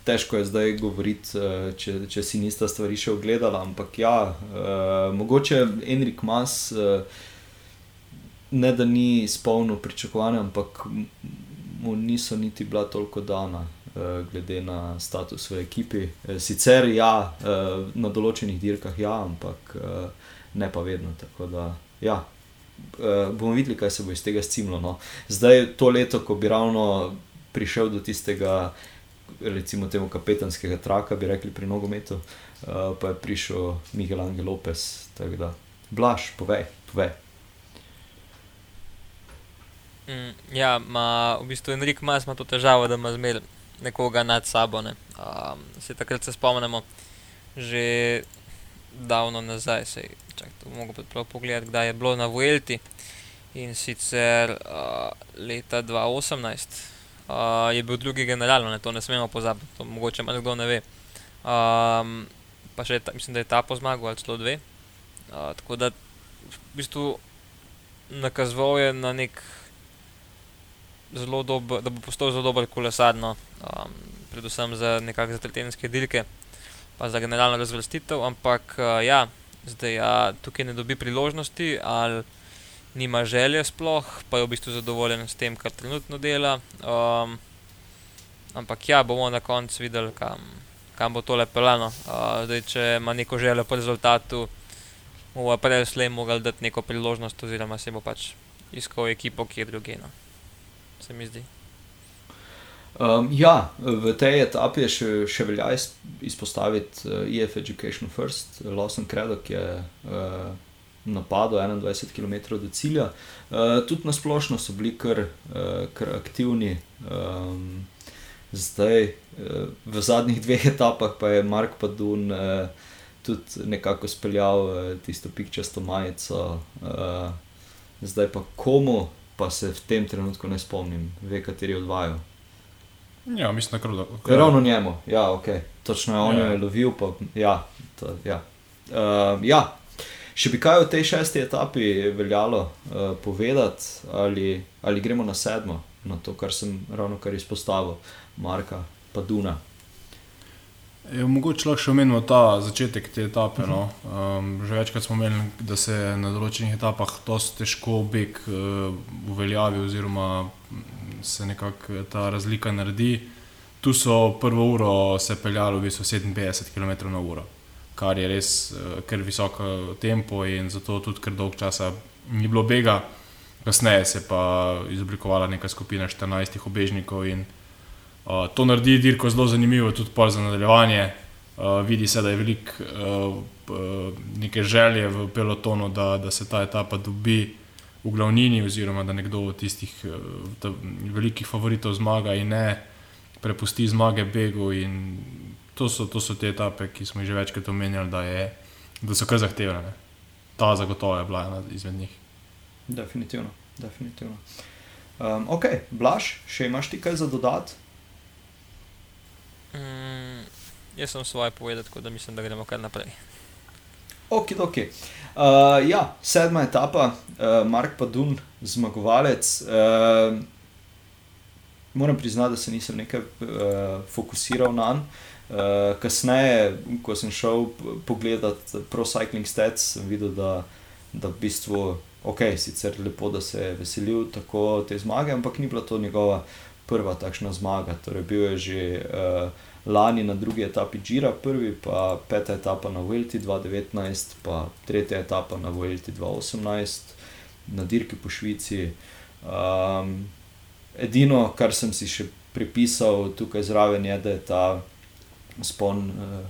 Težko je zdaj govoriti, eh, če, če si nista stvari še ogledala, ampak ja, uh, mogoče Enrik Mas uh, ne da ni izpolnil pričakovanja, ampak mu niso niti bila toliko dana. Glede na status v ekipi. Sicer ja, na določenih dirkah ja, ampak ne pa vedno. Tako da, ja, bomo videli, kaj se bo iz tega scimlo. No. Zdaj, to leto, ko bi ravno prišel do tistega, recimo, temu kapetanskega traka, bi rekli pri nogometu, pa je prišel Miguel Angel da, blaž, povej, povej. Mm, ja, ma, v bistvu Enrik ima to težavo, da ima zmer nekoga nad sabo. Ne. Um, se takrat se spomnimo, že davno nazaj, se je lahko prav pogledati, kdaj je bilo na Vuelti. In sicer uh, leta 2018 uh, je bil drugi general, ne, to ne smemo pozabiti, to mogoče malo kdo ne ve. Um, pa še ta, mislim, da je ta po zmagu ali celo dve. Uh, tako da v bistvu nakazoval je na nek zelo dober, da bo postal zelo dober kolesar, no, um, predvsem za nekakšne tretenske dirke, pa za generalno razvrstitev, ampak uh, ja, zdaj ja, tukaj ne dobi priložnosti ali nima želje sploh, pa je v bistvu zadovoljen s tem, kar trenutno dela. Um, ampak ja, bomo na koncu videli, kam, kam bo tole pelano. Uh, zdaj, če ima neko željo po rezultatu, bo prej slej mogel dati neko priložnost, oziroma se bo pač iskal ekipo, ki je drugena se mi zdi. Um, ja, v tej etapi še, še velja izpostaviti uh, EF Education First, Lawson Credo, ki je uh, napadal 21 km do cilja. Uh, tudi na splošno so bili kar, uh, kar aktivni. Um, zdaj, uh, v zadnjih dveh etapah pa je Mark Padun uh, tudi nekako speljal uh, tisto pikčasto majico. Uh, zdaj pa komu pa se v tem trenutku ne spomnim, ve, kateri odvajajo. Ja, mislim, da je to ravno njemu. Ja, okay. Točno je on ja. je lovil. Pa, ja, to, ja. Uh, ja. Še bi kaj o tej šesti etapi veljalo uh, povedati, ali, ali gremo na sedmo, na to, kar sem ravno kar izpostavil, Marka, pa Duna. Je, mogoče lahko še omenimo ta začetek te etape. No? Um, že večkrat smo omenili, da se na določenih etapah dosta težko beg uh, uveljavi, oziroma se nekako ta razlika naredi. Tu so prvo uro se peljalo v bistvu 57 km/h, kar je res uh, kar visoko tempo in zato tudi kar dolg časa ni bilo bega. Kasneje se je pa izoblikovala neka skupina 14 obežnikov in Uh, to naredi dirko zelo zanimivo, tudi za nadaljevanje. Uh, vidi se, da je veliko uh, neke želje v pelotonu, da, da se ta etapa dobi v glavnini, oziroma da nekdo od tistih uh, velikih favoritov zmaga in ne prepusti zmage Begu. To so, to so te etape, ki smo jih že večkrat omenjali, da, je, da so kar zahtevne. Ta zagotovo je bila ena izmed njih. Definitivno. definitivno. Um, ok, Blaž, še imaš ti kaj za dodati? Mm, jaz sem svoje povedal, tako da mislim, da gremo kar naprej. Ok, ok. Uh, ja, sedma etapa, uh, Mark Padun, zmagovalec. Uh, moram priznati, da se nisem nekaj uh, fokusiral na njega. Uh, kasneje, ko sem šel pogledat Pro Cycling Stats, sem videl, da, da v bistvu, ok, sicer lepo, da se je veselil tako te zmage, ampak ni bila to njegova prva takšna zmaga. Torej, bil je že uh, lani na drugi etapi Džira, prvi, pa peta etapa na Vuelti 2019, pa tretja etapa na Vuelti 2018, na dirki po Švici. Um, edino, kar sem si še pripisal tukaj zraven, je, da je ta spon uh,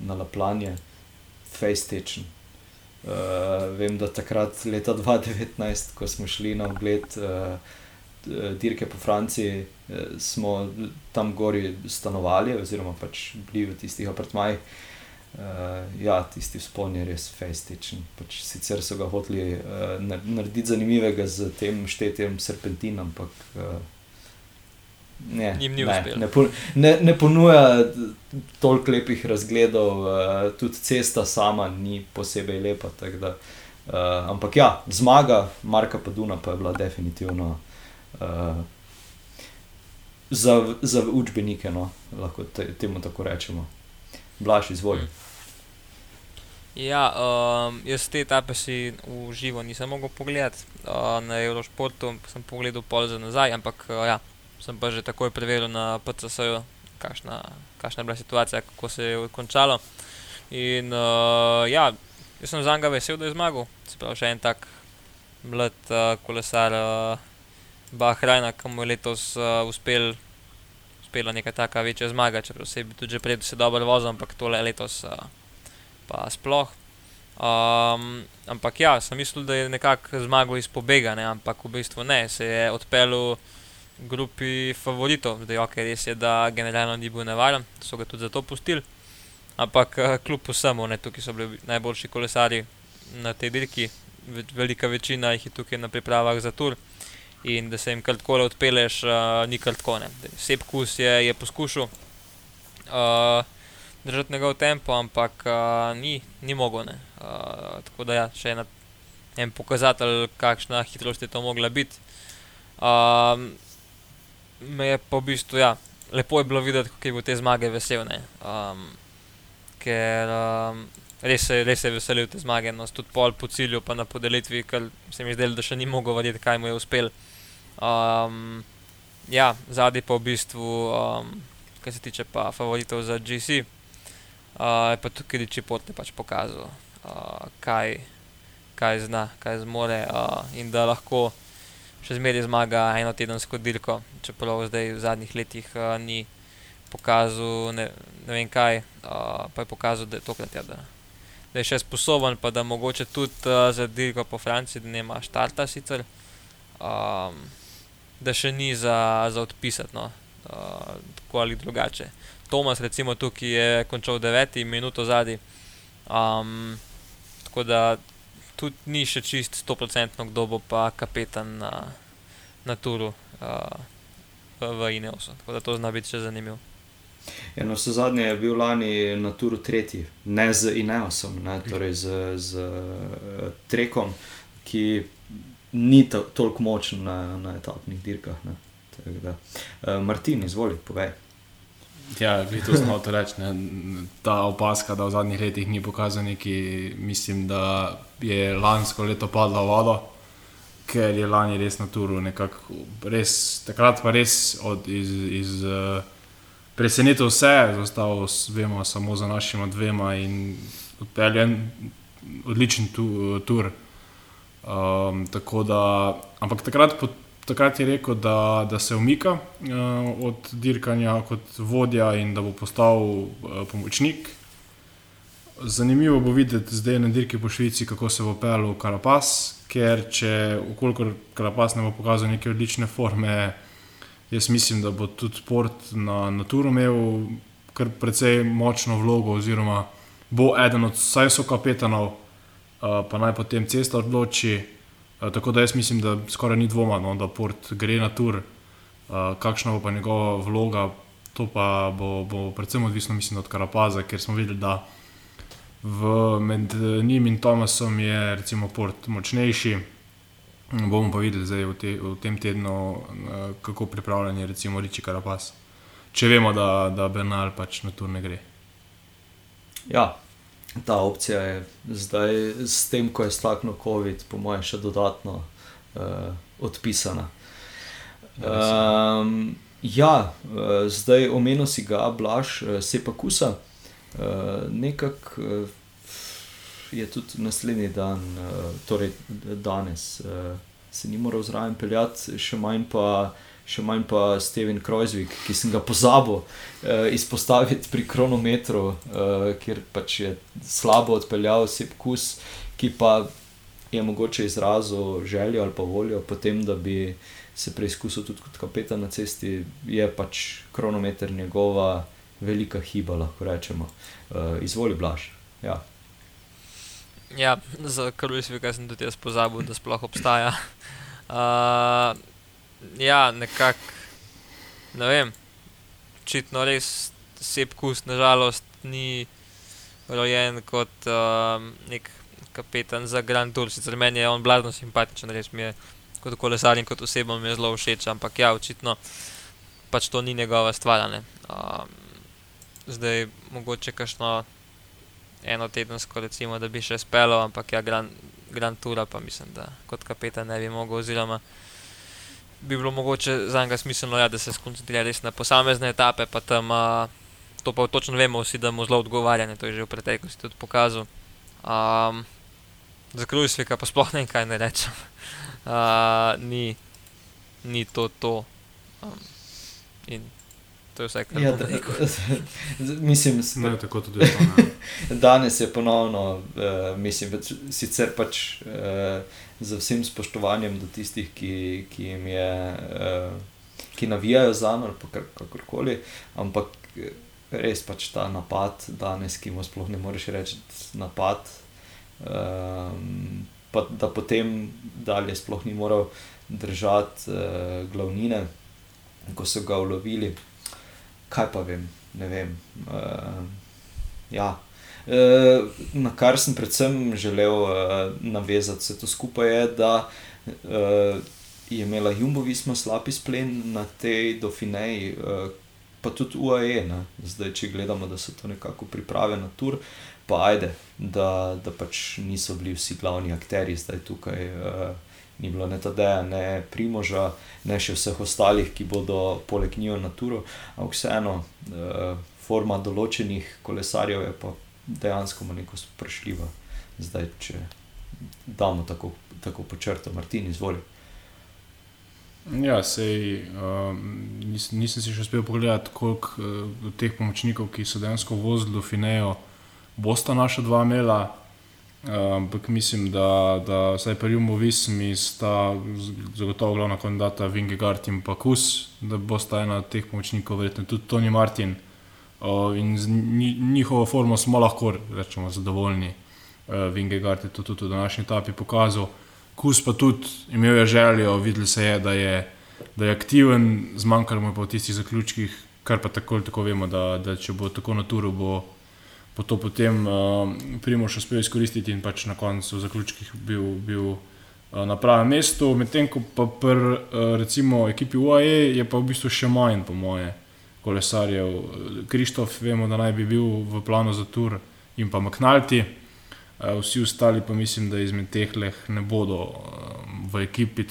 na Laplanje, fejstečen. Uh, vem, da takrat, leta 2019, ko smo šli na ogled. Uh, Eh, dirke po Franciji, eh, smo tam gori stanovali, oziroma pač bili v tistih apartmajih. Uh, ja, tisti spon je res festičen. Pač sicer so ga hoteli uh, narediti zanimivega z tem štetjem serpentin, ampak uh, ne, ne, ne, ne, ne ponuja toliko lepih razgledov, uh, tudi cesta sama ni posebej lepa. Da, uh, ampak ja, zmaga Marka Paduna pa je bila definitivno uh, za, za učbenike, no, lahko te, temu tako rečemo. Blaž, izvoli. Ja, um, jaz te etape si v živo nisem mogel pogledati. Uh, na Eurošportu sem pogledal pol za nazaj, ampak uh, ja, sem pa že takoj preveril na PCS-ju, kakšna, kakšna je bila situacija, kako se je končalo. In uh, ja, jaz sem za njega vesel, da je zmagal. Se pravi, še en tak mlad uh, kolesar uh, Bahrajna, ki mu je letos uh, uspel, uspela neka taka večja zmaga, čeprav se je tudi že prej se dobro vozil, ampak tole letos uh, pa sploh. Um, ampak ja, sem mislil, da je nekako zmagal iz pobega, ne? ampak v bistvu ne, se je odpeljal grupi favoritov, da je ok, res je, da generalno ni bil nevaren, so ga tudi zato pustili. Ampak kljub vsemu, ne, tukaj so bili najboljši kolesari na tej dirki, velika večina jih je tukaj na pripravah za tur. In da se jim kar tako odpeleš, uh, ni kar tako. Sep kus je, je poskušal uh, držati njegov tempo, ampak uh, ni, ni mogel. Uh, tako da ja, še ena, en pokazatelj, kakšna hitrost je to mogla biti. Uh, me je pa v bistvu, ja, lepo je bilo videti, kako je bil te zmage vesel. Um, ker um, res, res je veselil te zmage, no, tudi pol po cilju, pa na podelitvi, ker se mi zdelo, da še ni mogel verjeti, kaj mu je uspel. Um, ja, zadnji pa v bistvu, um, kar se tiče pa favoritov za GC, uh, je pa tukaj Čipotle pač pokazal, uh, kaj, kaj zna, kaj zmore uh, in da lahko še zmeraj zmaga eno tedensko dirko, čeprav zdaj v zadnjih letih uh, ni pokazal ne, ne vem kaj, uh, pa je pokazal, da je tokrat ja, da, je še sposoben, pa da mogoče tudi uh, za dirko po Franciji, da nema štarta sicer, um, da še ni za, za odpisati, no, uh, tako ali drugače. Tomas recimo tukaj je končal 9 minut zadnji, um, tako da tudi ni še čist 100% kdo bo pa kapetan na, na turu uh, v, Ineosu. Tako da to zna biti še zanimivo. Ja, no, vse zadnje je bil lani na turu tretji, ne z Ineosom, ne, torej z, z uh, Trekom, ki ni toliko močen na, na etapnih dirkah. Uh, Martin, izvoli, povej. Ja, to znal reči. Ta opaska, da v zadnjih letih ni pokazal neki, mislim, da je lansko leto padlo v vodo, ker je lani res na turu. Res, takrat pa res od, iz, iz uh, presenetil vse, zostal vemo, samo za našima dvema in odpeljen odličen tu, tur. Um, da, ampak takrat pot, takrat je rekel, da, da se umika uh, od dirkanja kot vodja in da bo postal uh, pomočnik. Zanimivo bo videti zdaj na dirki po Švici, kako se bo pel Karapas, ker če okolikor Karapas ne bo pokazal neke odlične forme, jaz mislim, da bo tudi Port na Naturu imel kar precej močno vlogo, oziroma bo eden od vsaj so kapetanov, pa naj potem cesta odloči. Eh, tako da jaz mislim, da skoraj ni dvoma, no, da Port gre na tur, uh, kakšna bo pa njegova vloga, to pa bo, bo predvsem odvisno mislim, od Karapaza, ker smo videli, da v, med njim in Tomasom je recimo Port močnejši. Bomo pa videli zdaj v, te, v tem tednu, kako pripravljen je recimo Riči Karapaz. Če vemo, da, da Bernal pač na tur ne gre. Ja, ta opcija je zdaj, s tem, ko je staknil COVID, po mojem, še dodatno uh, odpisana. Um, ja, uh, zdaj omenil si ga, Blaž, uh, se pa kusa. Uh, Nekako uh, je tudi naslednji dan, uh, torej danes, uh, se ni moral zraven peljati, še manj pa uh, še manj pa Steven Krojzvik, ki sem ga pozabil uh, izpostaviti pri kronometru, uh, kjer pač je slabo odpeljal Sep Kus, ki pa je mogoče izrazil željo ali pa voljo potem, da bi se preizkusil tudi kot kapetan na cesti, je pač kronometer njegova velika hiba, lahko rečemo. Uh, izvoli blaž. Ja. Ja, za Krojzvika sem tudi jaz pozabil, da sploh obstaja. Uh, ja, nekako, ne vem, očitno res sepkus, nažalost, ni rojen kot um, nek kapetan za Grand Tour. Sicer meni je on blazno simpatičen, res mi je kot kolesar in kot oseba mi je zelo všeč, ampak ja, očitno pač to ni njegova stvar. Um, zdaj, mogoče kakšno eno tedensko, recimo, da bi še spelo, ampak ja, Grand, Grand Tour, pa mislim, da kot kapetan ne bi mogel, oziroma bi bilo mogoče za njega smiselno, ja, da se skoncentrira res na posamezne etape, pa tam uh, to pa točno vemo vsi, da mu zelo odgovarja, ne, to je že v preteklosti tudi pokazal. Um, za Krujsvika pa sploh ne vem, kaj ne rečem. Uh, ni, ni to to. Um, in to je vse, kar Ja, bom da, rekel. mislim, Ne, tako tudi no, ne. danes je ponovno, uh, mislim, sicer pač uh, z vsem spoštovanjem do tistih, ki, ki jim je, uh, ki navijajo za nami, kar, kakorkoli, ampak eh, res pač ta napad danes, ki mu sploh ne moreš reči napad. Um, pa da potem dalje sploh ni moral držati uh, glavnine, ko so ga ulovili. Kaj pa vem, ne vem. Uh, ja. Uh, na kar sem predvsem želel uh, navezati vse to skupaj, je, da uh, je imela Jumbo Visma slab izplen na tej Dauphineji, pa tudi UAE. Ne? Zdaj, če gledamo, da so to nekako priprave na tur, pa ajde, da, da pač niso bili vsi glavni akteri zdaj tukaj. Uh, Ni bilo ne Tadeja, ne Primoža, ne še vseh ostalih, ki bodo poleg njih na turu, ampak vseeno, uh, forma določenih kolesarjev je pa dejansko malenkost vprašljiva. Zdaj, če damo tako, tako po črto, Martin, izvoli. Ja, sej, um, nis, nisem si še uspel pogledati, koliko uh, teh pomočnikov, ki so dejansko vozili do Finejo, bosta naša dva imela. Ampak mislim, da, da vsaj pri Jumu Vismi sta zagotovo glavna kandidata Vingegard in pa Kus, da bosta ena od teh pomočnikov, verjetno tudi Tony Martin. In z nji- njihovo formo smo lahko rečemo, zadovoljni. Uh, Vingegard je to tudi v današnji etapi pokazal. Kus pa tudi imel je željo, videl se je, da je, da je aktiven, zmanjkalo mu je pa v tistih zaključkih, kar pa tako ali tako vemo, da, da če bo tako na turu, bo, bo to potem uh, Primoš uspel izkoristiti in pač na koncu v zaključkih bil, bil uh, na pravem mestu. Medtem ko pa pri uh, ekipi UAE je pa v bistvu še manj, po moje, kolesarjev. Krištof, vemo, da naj bi bil v planu za tur in pa Maknalti. Uh, vsi ostali pa mislim, da izmed teh leh ne bodo uh, v ekipi,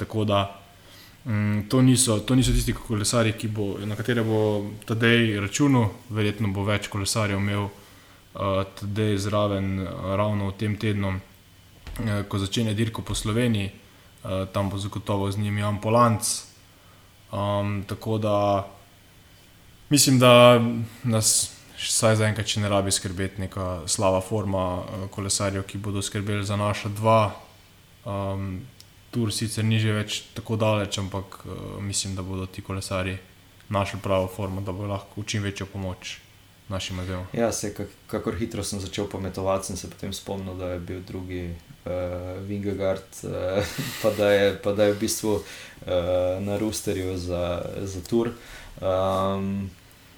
um, to, niso, to niso tisti kolesarji, ki bo, na katere bo Tadej računal, verjetno bo več kolesarjev imel uh, Tadej zraven uh, ravno v tem tednu, uh, ko začne dirko po Sloveniji, uh, tam bo zagotovo z njim Jan Polanc. Um, tako da mislim, da nas vsaj zaenkrat, če ne rabi skrbeti, neka slaba forma uh, kolesarjev, ki bodo skrbeli za naša dva. Um, Tur sicer ni že več tako daleč, ampak uh, mislim, da bodo ti kolesari našli pravo formo, da bo lahko v čim večjo pomoč našim modelom. Ja, se, kak, kakor hitro sem začel pametovati, sem se potem spomnil, da je bil drugi uh, Vingegard, uh, pa, da je, pa da je v bistvu uh, na Rusterju za, za tur. Um,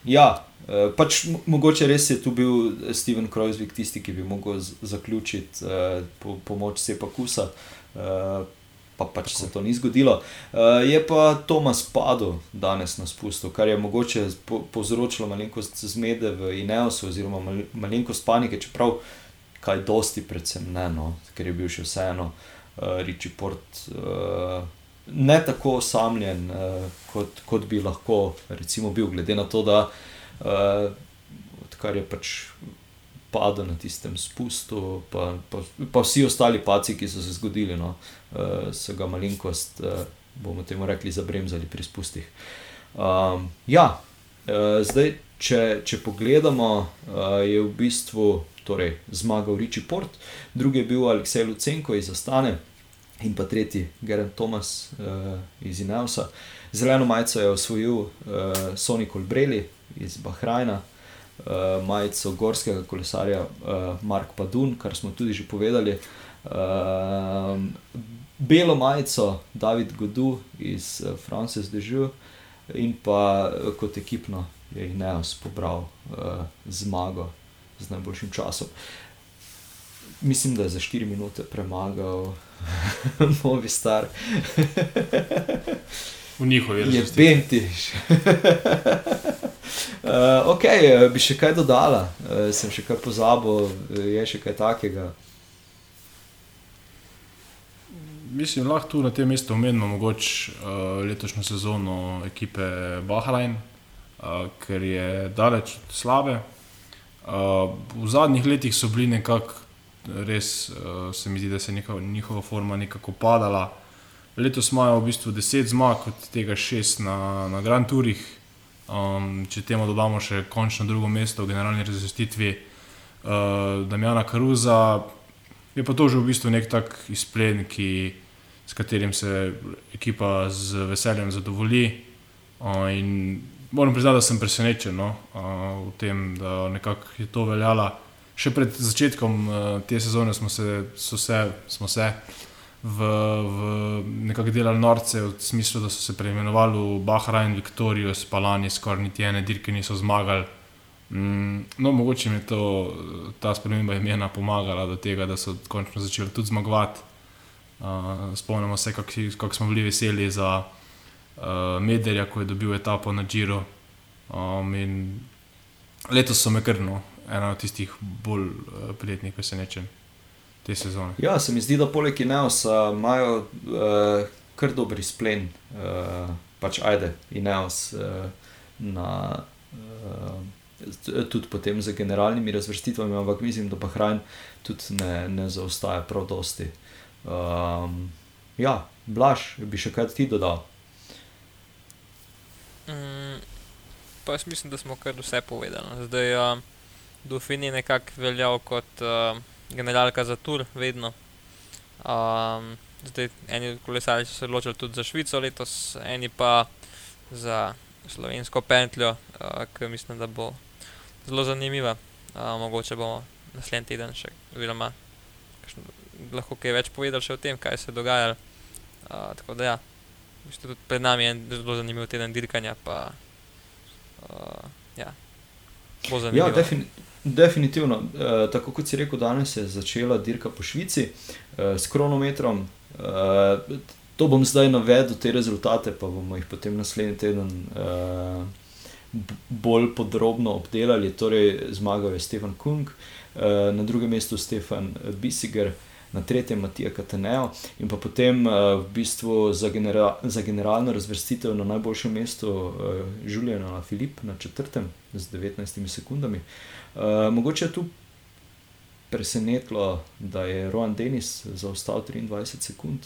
ja, uh, pač mo- mogoče res je tu bil Steven Krojzvik tisti, ki bi mogel z- zaključiti uh, po, pomoč Sepa Kusa. Uh, Pa pač se to ni zgodilo. Uh, je pa Tomas padel danes na spustu, kar je mogoče po, povzročilo malenkost zmede v Ineosu, oziroma mal, malenkost panike, čeprav kaj dosti, predvsem ne, no, ker je bil še vseeno uh, Riči Port uh, ne tako osamljen, uh, kot, kot bi lahko recimo bil, glede na to, da uh, odkar je pač padel na tistem spustu, pa, pa, pa vsi ostali paci, ki so se zgodili, no, uh, so ga malenkost, uh, bomo temu rekli, zabremzali pri spustih. Um, ja, uh, zdaj, če, če pogledamo, uh, je v bistvu torej, zmagal Riči Port, drugi je bil Aleksej Lucenko iz Astane in pa tretji Gerard Thomas uh, iz Ineosa. Zeleno majico je osvojil uh, Sony Colbrelli iz Bahrajna, uh, majico gorskega kolesarja uh, Mark Padun, kar smo tudi že povedali. Uh, belo majico David Godu iz uh, Frances de Jeu in pa uh, kot ekipno je Ineos pobral uh, zmago z najboljšim časom. Mislim, da je za 4 minute premagal Novi Star. V njihovi Je resnici. Bentiš. uh, Uh, ok, uh, bi še kaj dodala, uh, sem še kaj pozabil, je še kaj takega. Mislim, lahko tu na tem mestu omenimo mogoče uh, letošnjo sezono ekipe Bahrain, uh, ker je daleč od slabe. Uh, v zadnjih letih so bili nekako, res uh, se mi zdi, da se je njihova, njihova forma nekako padala. Letos imajo v bistvu 10 zmag, od tega 6 na, na Grand Tourih. Um, če temu dodamo še končno drugo mesto v generalni razvrstitvi uh, Damjana Karuza, je pa to že v bistvu nek tak izplen, ki s katerim se ekipa z veseljem zadovolji. In moram priznati, da sem presenečen no, v tem, da je to veljalo. Še pred začetkom te sezone smo se, se, smo se v, v nekako delali norce, v smislu, da so se preimenovali v Bahrain, Viktorijo, Spalani, skoraj niti ene dirke niso zmagali. Mm, no, mogoče mi je to, ta sprememba imena pomagala do tega, da so končno začeli tudi zmagovati. Uh, spomnimo se, kako kak smo bili veseli za uh, Mederja, ko je dobil etapo na Džiru. Um, letos so me krno, ena od tistih bolj uh, prijetnih presenečenj te sezone. Ja, se mi zdi, da poleg Ineosa imajo uh, kar dober izplen, uh, pač ajde, Ineos uh, na. Uh, Tudi potem za generalnimi razvrstitvami, ampak mislim, da Bahrajn tudi ne, ne zaostaja prav dosti. Um, ja, blaž, bi še kaj ti dodal? Mm, pa jaz mislim, da smo kar vse povedali. Zdaj, uh, Dufin je nekako veljal kot uh, generalka za tur, vedno. Um, zdaj, eni kolesari so se odločili tudi za Švico letos, eni pa za slovensko pentljo, uh, ki mislim, da bo zelo zanimiva. Uh, mogoče bomo naslednji teden še, oziroma lahko kaj več povedali še o tem, kaj se je dogajalo. Uh, tako da, ja, tudi pred nami je zelo zanimiv teden dirkanja. Pa, uh, ja, bo zanimivo. Ja, defini definitivno. Uh, tako kot si rekel, danes je začela dirka po Švici uh, s kronometrom. Uh, to bom zdaj navedel, te rezultate, pa bomo jih potem naslednji teden. Uh, Bolj podrobno obdelali, torej zmagal je Stefan Kung, na drugem mestu Stefan Bisiger, na tretjem Matija Kataneo in pa potem uh, v bistvu za, genera za generalno razvrstitev na najboljšem mestu uh, Juliana Filip na četrtem z 19 sekundami. Uh, mogoče je tu presenetilo, da je Rohan Denis zaostal 23 sekund,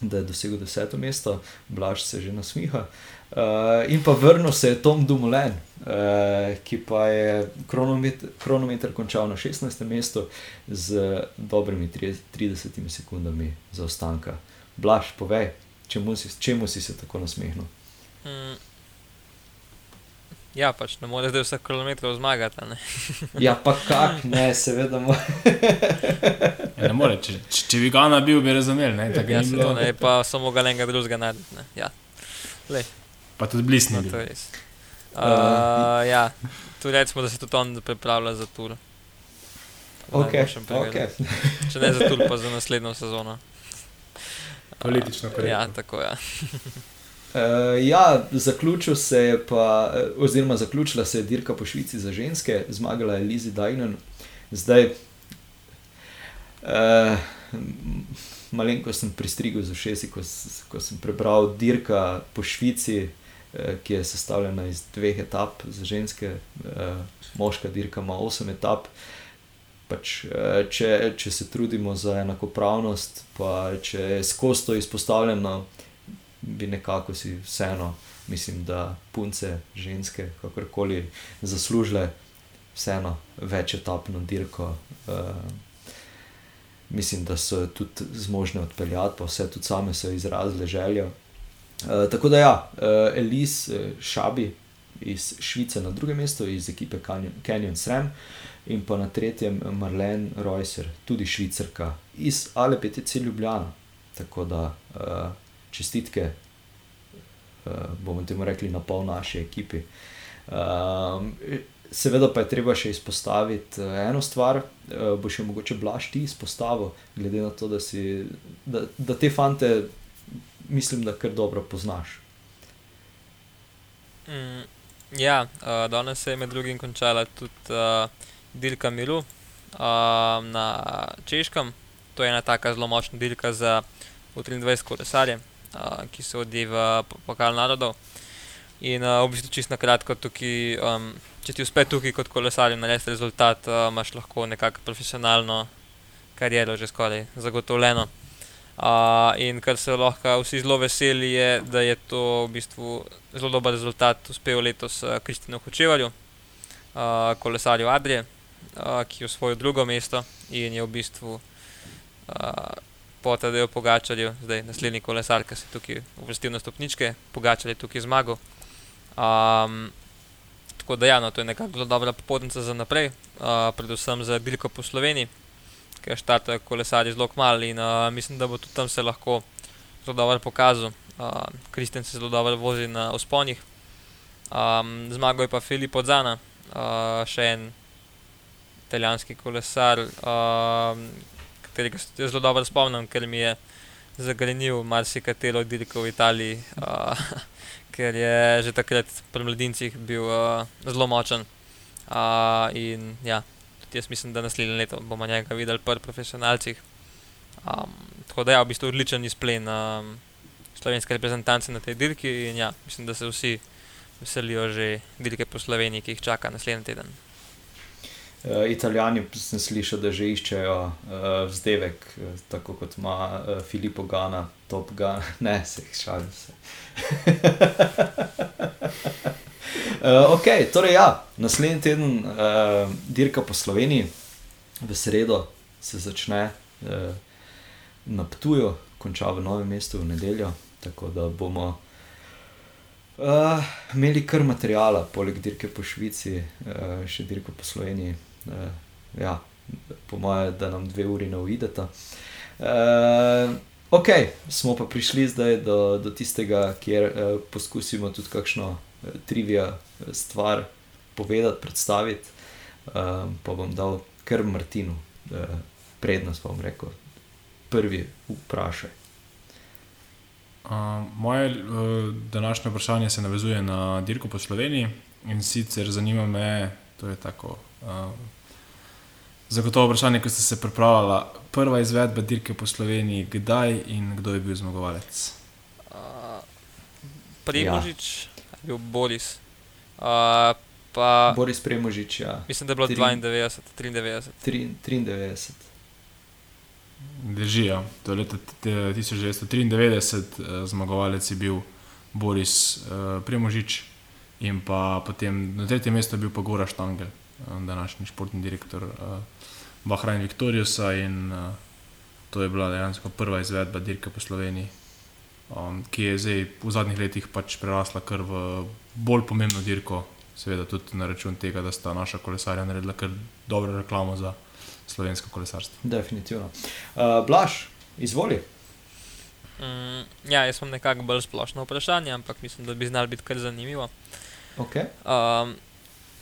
da je dosegel deseto mesto, Blaž se že nasmiha. Uh, in pa vrnil se je Tom Dumoulin, uh, ki pa je kronometer, kronometer končal na 16. mestu z dobrimi 30 sekundami zaostanka. Blaž, povej, čemu si, čemu si se tako nasmehnil? Mm. Ja, pač ne moreš zdaj vsak kilometr zmagati. Ne? ja, pa kak, ne, seveda ja, ne more. Če, če bi ga nabil, bi razumel. Ne, ja, se to ne, pa samo ga enega drugega najdete. Ja. Pa tudi bližnji. No, uh, uh, ja, tu rečemo, da se tudi on pripravlja za tur. Okay, okay. Če ne za tur, pa za naslednjo sezono. Politično uh, Ja, tako je. Ja. Uh, ja, zaključil se je pa, eh, oziroma zaključila se je dirka po Švici za ženske, zmagala je Lizi Dajnen. Zdaj, uh, malenko sem pristrigel z ušesi, ko, ko sem prebral dirka po Švici, uh, ki je sestavljena iz dveh etap za ženske, uh, moška dirka ima osem etap. Pač, če, če se trudimo za enakopravnost, pa če je skozi to izpostavljeno, bi nekako si vseeno, mislim, da punce, ženske, kakorkoli zaslužile, vseeno več etap na dirko. Uh, mislim, da so tudi zmožne odpeljati, pa vse tudi same so izrazile željo. Uh, tako da, ja, uh, Elise Šabi iz Švice na drugem mestu, iz ekipe Canyon, Canyon Sram, in pa na tretjem Marlene Reusser, tudi švicarka iz Alepetece Ljubljana. Tako da uh, čestitke, uh, bomo temu rekli, na pol naši ekipi. Um, seveda pa je treba še izpostaviti uh, eno stvar, uh, bo še mogoče blaž ti izpostavil, glede na to, da, si, da, da te fante, mislim, da kar dobro poznaš. Mm, Ja, uh, danes se je med drugim končala tudi uh, Dilka Milu uh, na Češkem. To je ena taka zelo močna dirka za 23 kolesarje, ki se odi v pokal narodov. In uh, v bistvu čisto na kratko, tukaj, um, če ti uspe tukaj kot kolesar narediti rezultat, uh, imaš lahko nekako profesionalno kariero že skoraj zagotovljeno. Uh, in kar se lahko vsi zelo veseli, je, da je to v bistvu zelo dober rezultat uspel letos Kristinu Hočevarju, uh, kolesarju Adrije, uh, ki je osvojil drugo mesto in je v bistvu uh, po Tadeju Pogačarju, zdaj naslednji kolesar, ki se je tukaj uvrstil na stopničke, Pogačar je tukaj zmagal. Um, tako da ja, no, to je nekako zelo dobra popotnica za naprej, uh, predvsem za Dilko po Sloveniji ker štartajo kolesari zelo malo in uh, mislim, da bo tudi tam se lahko zelo dobro pokazal. Kristjan uh, se zelo dobro vozi na usponih. Um, zmagal je pa Filip Odzana, uh, še en italijanski kolesar, uh, katerega se zelo dobro spomnim, ker mi je zagrenil marsikatero dirko v Italiji, uh, ker je že takrat pri mladincih bil uh, zelo močen. Uh, in ja, tudi jaz mislim, da naslednje leto bomo njega videli pri profesionalcih. Um, tako da je ja, v bistvu odličen izplen um, slovenske reprezentance na tej dirki in ja, mislim, da se vsi veselijo že dirke po Sloveniji, ki jih čaka naslednji teden. Uh, Italijani sem slišal, da že iščejo uh, vzdevek, uh, tako kot ima uh, Filipo Gana, top Gana, ne se jih šalim se. Uh, ok, torej ja, naslednji teden uh, dirka po Sloveniji, v sredo se začne uh, na Ptuju, konča v novem mestu v nedeljo. Tako da bomo uh, imeli kar materijala, poleg dirke po Švici, uh, še dirko po Sloveniji. Uh, ja, po mojem, da nam dve uri ne uideta. Uh, ok, smo pa prišli zdaj do, do tistega, kjer uh, poskusimo tudi kakšno trivia stvar povedati, predstaviti, um, pa bom dal kar Martinu uh, prednost, pa bom rekel, prvi vprašaj. Uh, moje uh, današnje vprašanje se navezuje na dirko po Sloveniji in sicer zanima me, to je tako. Uh, Zagotovo vprašanje, ko ste se pripravljali, prva izvedba dirke po Sloveniji, kdaj in kdo je bil zmagovalec? Uh, Primožič, ja bil Boris. Uh, pa, Boris Premožič, ja. Mislim, da je bilo 92, 93. 93. Držijo. Ja. To je leta 1993, eh, zmagovalec je bil Boris uh, Premožič in pa potem na tretjem mestu je bil pa Gora Štangel, današnji športni direktor uh, Bahrajn Viktorijusa in uh, to je bila dejansko prva izvedba dirke po Sloveniji um, ki je zdaj v zadnjih letih pač prerasla kar v bolj pomembno dirko, seveda tudi na račun tega, da sta naša kolesarja naredila kar dobro reklamo za slovensko kolesarstvo. Definitivno. Uh, Blaž, izvoli. Mm, ja, jaz imam nekako bolj splošno vprašanje, ampak mislim, da bi znal biti kar zanimivo. Okay. Um,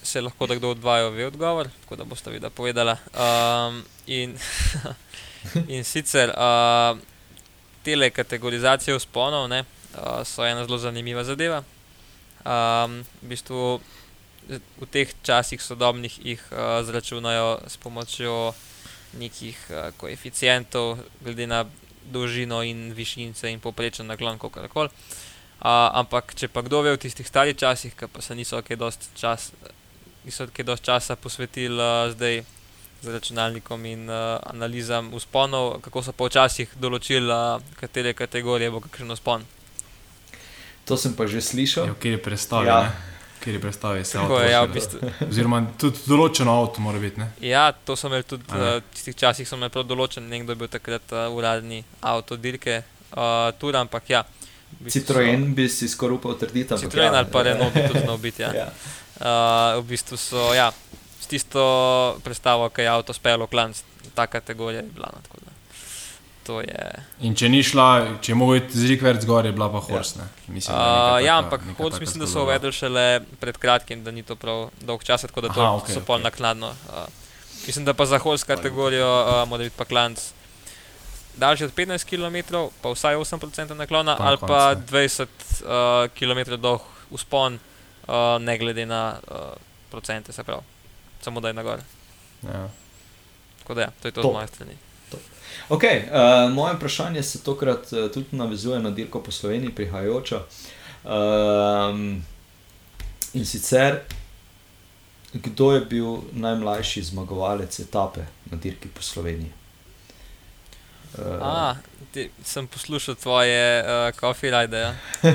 se lahko da kdo od dvaju ve odgovor, tako da boste videla povedala. Um, in, in sicer. Uh, te kategorizacije usponov ne, uh, so ena zelo zanimiva zadeva. Um, v bistvu v teh časih sodobnih jih uh, zračunajo s pomočjo nekih uh, koeficientov, glede na dolžino in višince in poprečen naklon, kako koli. Uh, ampak, če pa kdo ve v tistih starih časih, ki pa se niso kaj dosti čas, časa posvetili uh, zdaj z računalnikom in uh, analizam usponov, kako so pa včasih določili, uh, katere kategorije bo kakšen uspon. To sem pa že slišal. Ja, kjer je predstavljen? Ja. Kjer je predstavljen, se lahko ja, v bistvu. Oziroma, tudi določeno avto mora biti. Ne? Ja, to so imeli tudi v uh, tistih časih, so imeli prav določen, nekdo je bil takrat uh, uradni avto dirke, uh, tudi, ampak ja. V bistvu Citroen so, bi si skoraj upal trditi. Citroen ja, ali pa Renault bi tudi znal biti. Ja. ja. Uh, v bistvu so, ja, tisto predstavo, ki je avto spelo, klanc, ta kategorija je bila. No, je... In če ni šla, če je mogel iti z Rikverc gor, je bila pa Horsne. Ja, mislim, uh, ja ampak Hors mislim, da so uvedli šele pred kratkim, da ni to prav dolg čas, tako da to Aha, okay, so pol okay. naknadno. Uh, mislim, da pa za Hors kategorijo uh, mora biti pa klanc. Daljši od 15 km, pa vsaj 8% naklona, pa ali pa 20 uh, km dolg uspon, uh, ne glede na uh, procente, se pravi, samo da je na gore. Ja. Tako da, ja, to je to To. z moje strani. Okay, uh, moje vprašanje se tokrat uh, tudi navezuje na dirko po Sloveniji, prihajajočo. Um, in sicer, kdo je bil najmlajši zmagovalec etape na dirki po Sloveniji? Uh, A, ti, sem poslušal tvoje uh, coffee ride. Ja.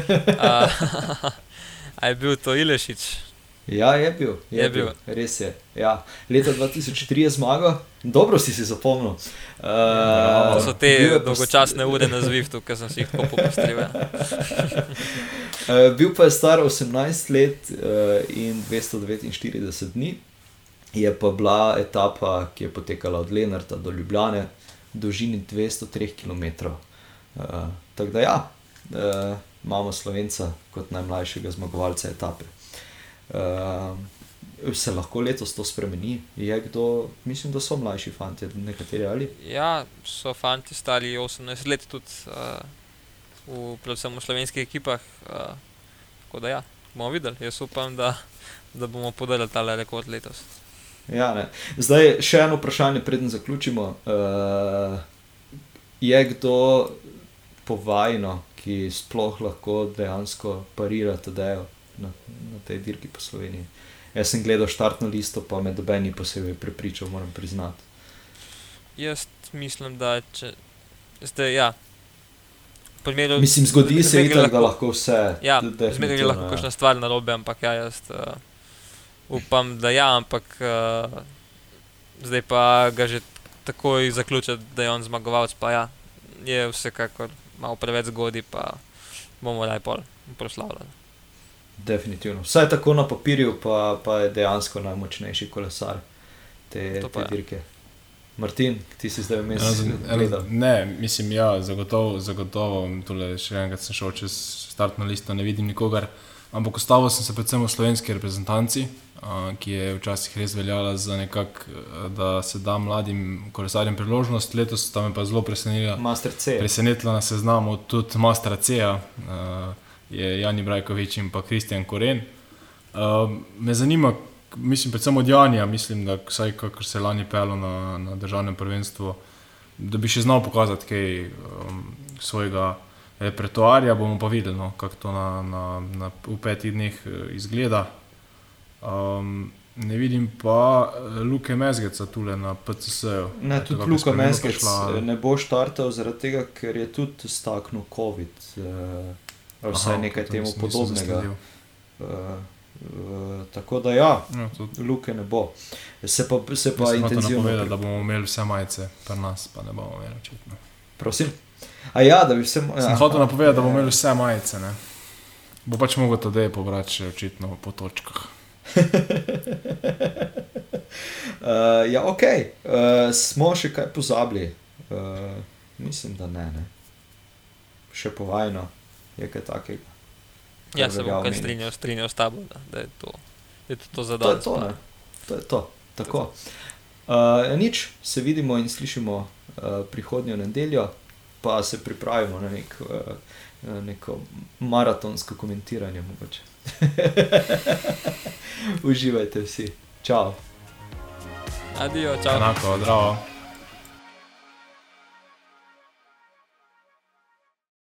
Uh, a je bil to Ilešič? Ja, je bil, je, Je bil. bil. res je. Ja. Leta 2003 je zmagal, dobro si si zapomnil. To Uh, so bil te je pa dolgočasne ure na Zwiftu, ki sem si jih tako popestril. Uh, bil pa je star 18 let uh, in 249 dni. Je pa bila etapa, ki je potekala od Lenarta do Ljubljane, v dolžini 203 km. Uh, tako da ja, uh, imamo Slovenca kot najmlajšega zmagovalca etape. Uh, se lahko letos to spremeni? Je kdo, mislim, da so mlajši fanti, nekateri ali? Ja, so fanti stari 18 let tudi, uh, v, predvsem v slovenskih ekipah. Uh, tako da ja, bomo videli. Jaz upam, da, da bomo podarili ta rekord letos. Ja, ne. Zdaj še eno vprašanje, preden zaključimo. Uh, je kdo povajno, ki sploh lahko dejansko parira TD-jo na, na tej dirki po Sloveniji? Jaz sem gledal štartno listo, pa me doben ni posebej prepričal, moram priznati. Jaz mislim, da če zdaj, ja. v Primeru, Mislim, zgodi se itak, da lahko vse. Ja, zmeraj je lahko ja. kakšna stvar narobe, ampak ja, jaz uh, upam, da ja, ampak uh, zdaj pa ga že takoj zaključiti, da je on zmagovalec, pa ja, je vsekakor malo preveč zgodi, pa bomo raj pol proslavljali. Definitivno. Vsaj tako na papirju, pa, pa je dejansko najmočnejši kolesar te, To te dirke. Martin, ti si zdaj vmes. Ne, mislim, ja, zagotovo, zagotovo. Tule še enkrat sem šel čez startno listo, ne vidim nikogar. Ampak ustavil sem se predvsem v slovenski reprezentanci, ki je včasih res veljala za nekak, a, da se da mladim kolesarjem priložnost. Letos sta me pa zelo presenetila. Master C. Presenetila na seznamu tudi Mastra C-ja, uh, je Jani Brajkovič in pa Kristjan Koren. Me zanima, mislim, predvsem od Janja, mislim, da vsaj kakor se je lani pelo na, na državnem prvenstvu, da bi še znal pokazati kaj um, svojega repertoarja, bomo pa videli, no, kako to na, na, na, v petih dneh eh, izgleda. Um, ne vidim pa eh, Luke Mezgeca tule na PCS-ju. Ne, tudi bi Luka Meskec prišla. ne bo štartal zaradi tega, ker je tudi staknil COVID. Ali vsaj Aha, nekaj temu nisem- nisem podobnega. zasledil. Uh, uh, tako da ja, Ja, to, Luke ne bo. Se pa, se pa Pa intenzivno povedati, da bomo imeli vse majice, pri nas pa ne bomo imeli očitno. Prosim. A ja, da bi vse. Ja. Sem hotel napovedati, da bomo imeli vse majice. Ne? Bo pač mogel to dej pobrati še očitno po točkah. Uh, ja, ok. Uh, smo še kaj pozabili? Uh, mislim, da ne, ne. Še povajno je kaj takega. Ja, se bom omeniti. strinjal, strinjal s tabo, da, da je to, da je to, to za To je danes. to, ne. To je to. Tako. Uh, nič, se vidimo in slišimo uh, prihodnjo nedeljo, pa se pripravimo na nek, uh, neko maratonsko komentiranje. mogoče. Uživajte vsi. Čau. Adijo, čau. Enako, zdravo.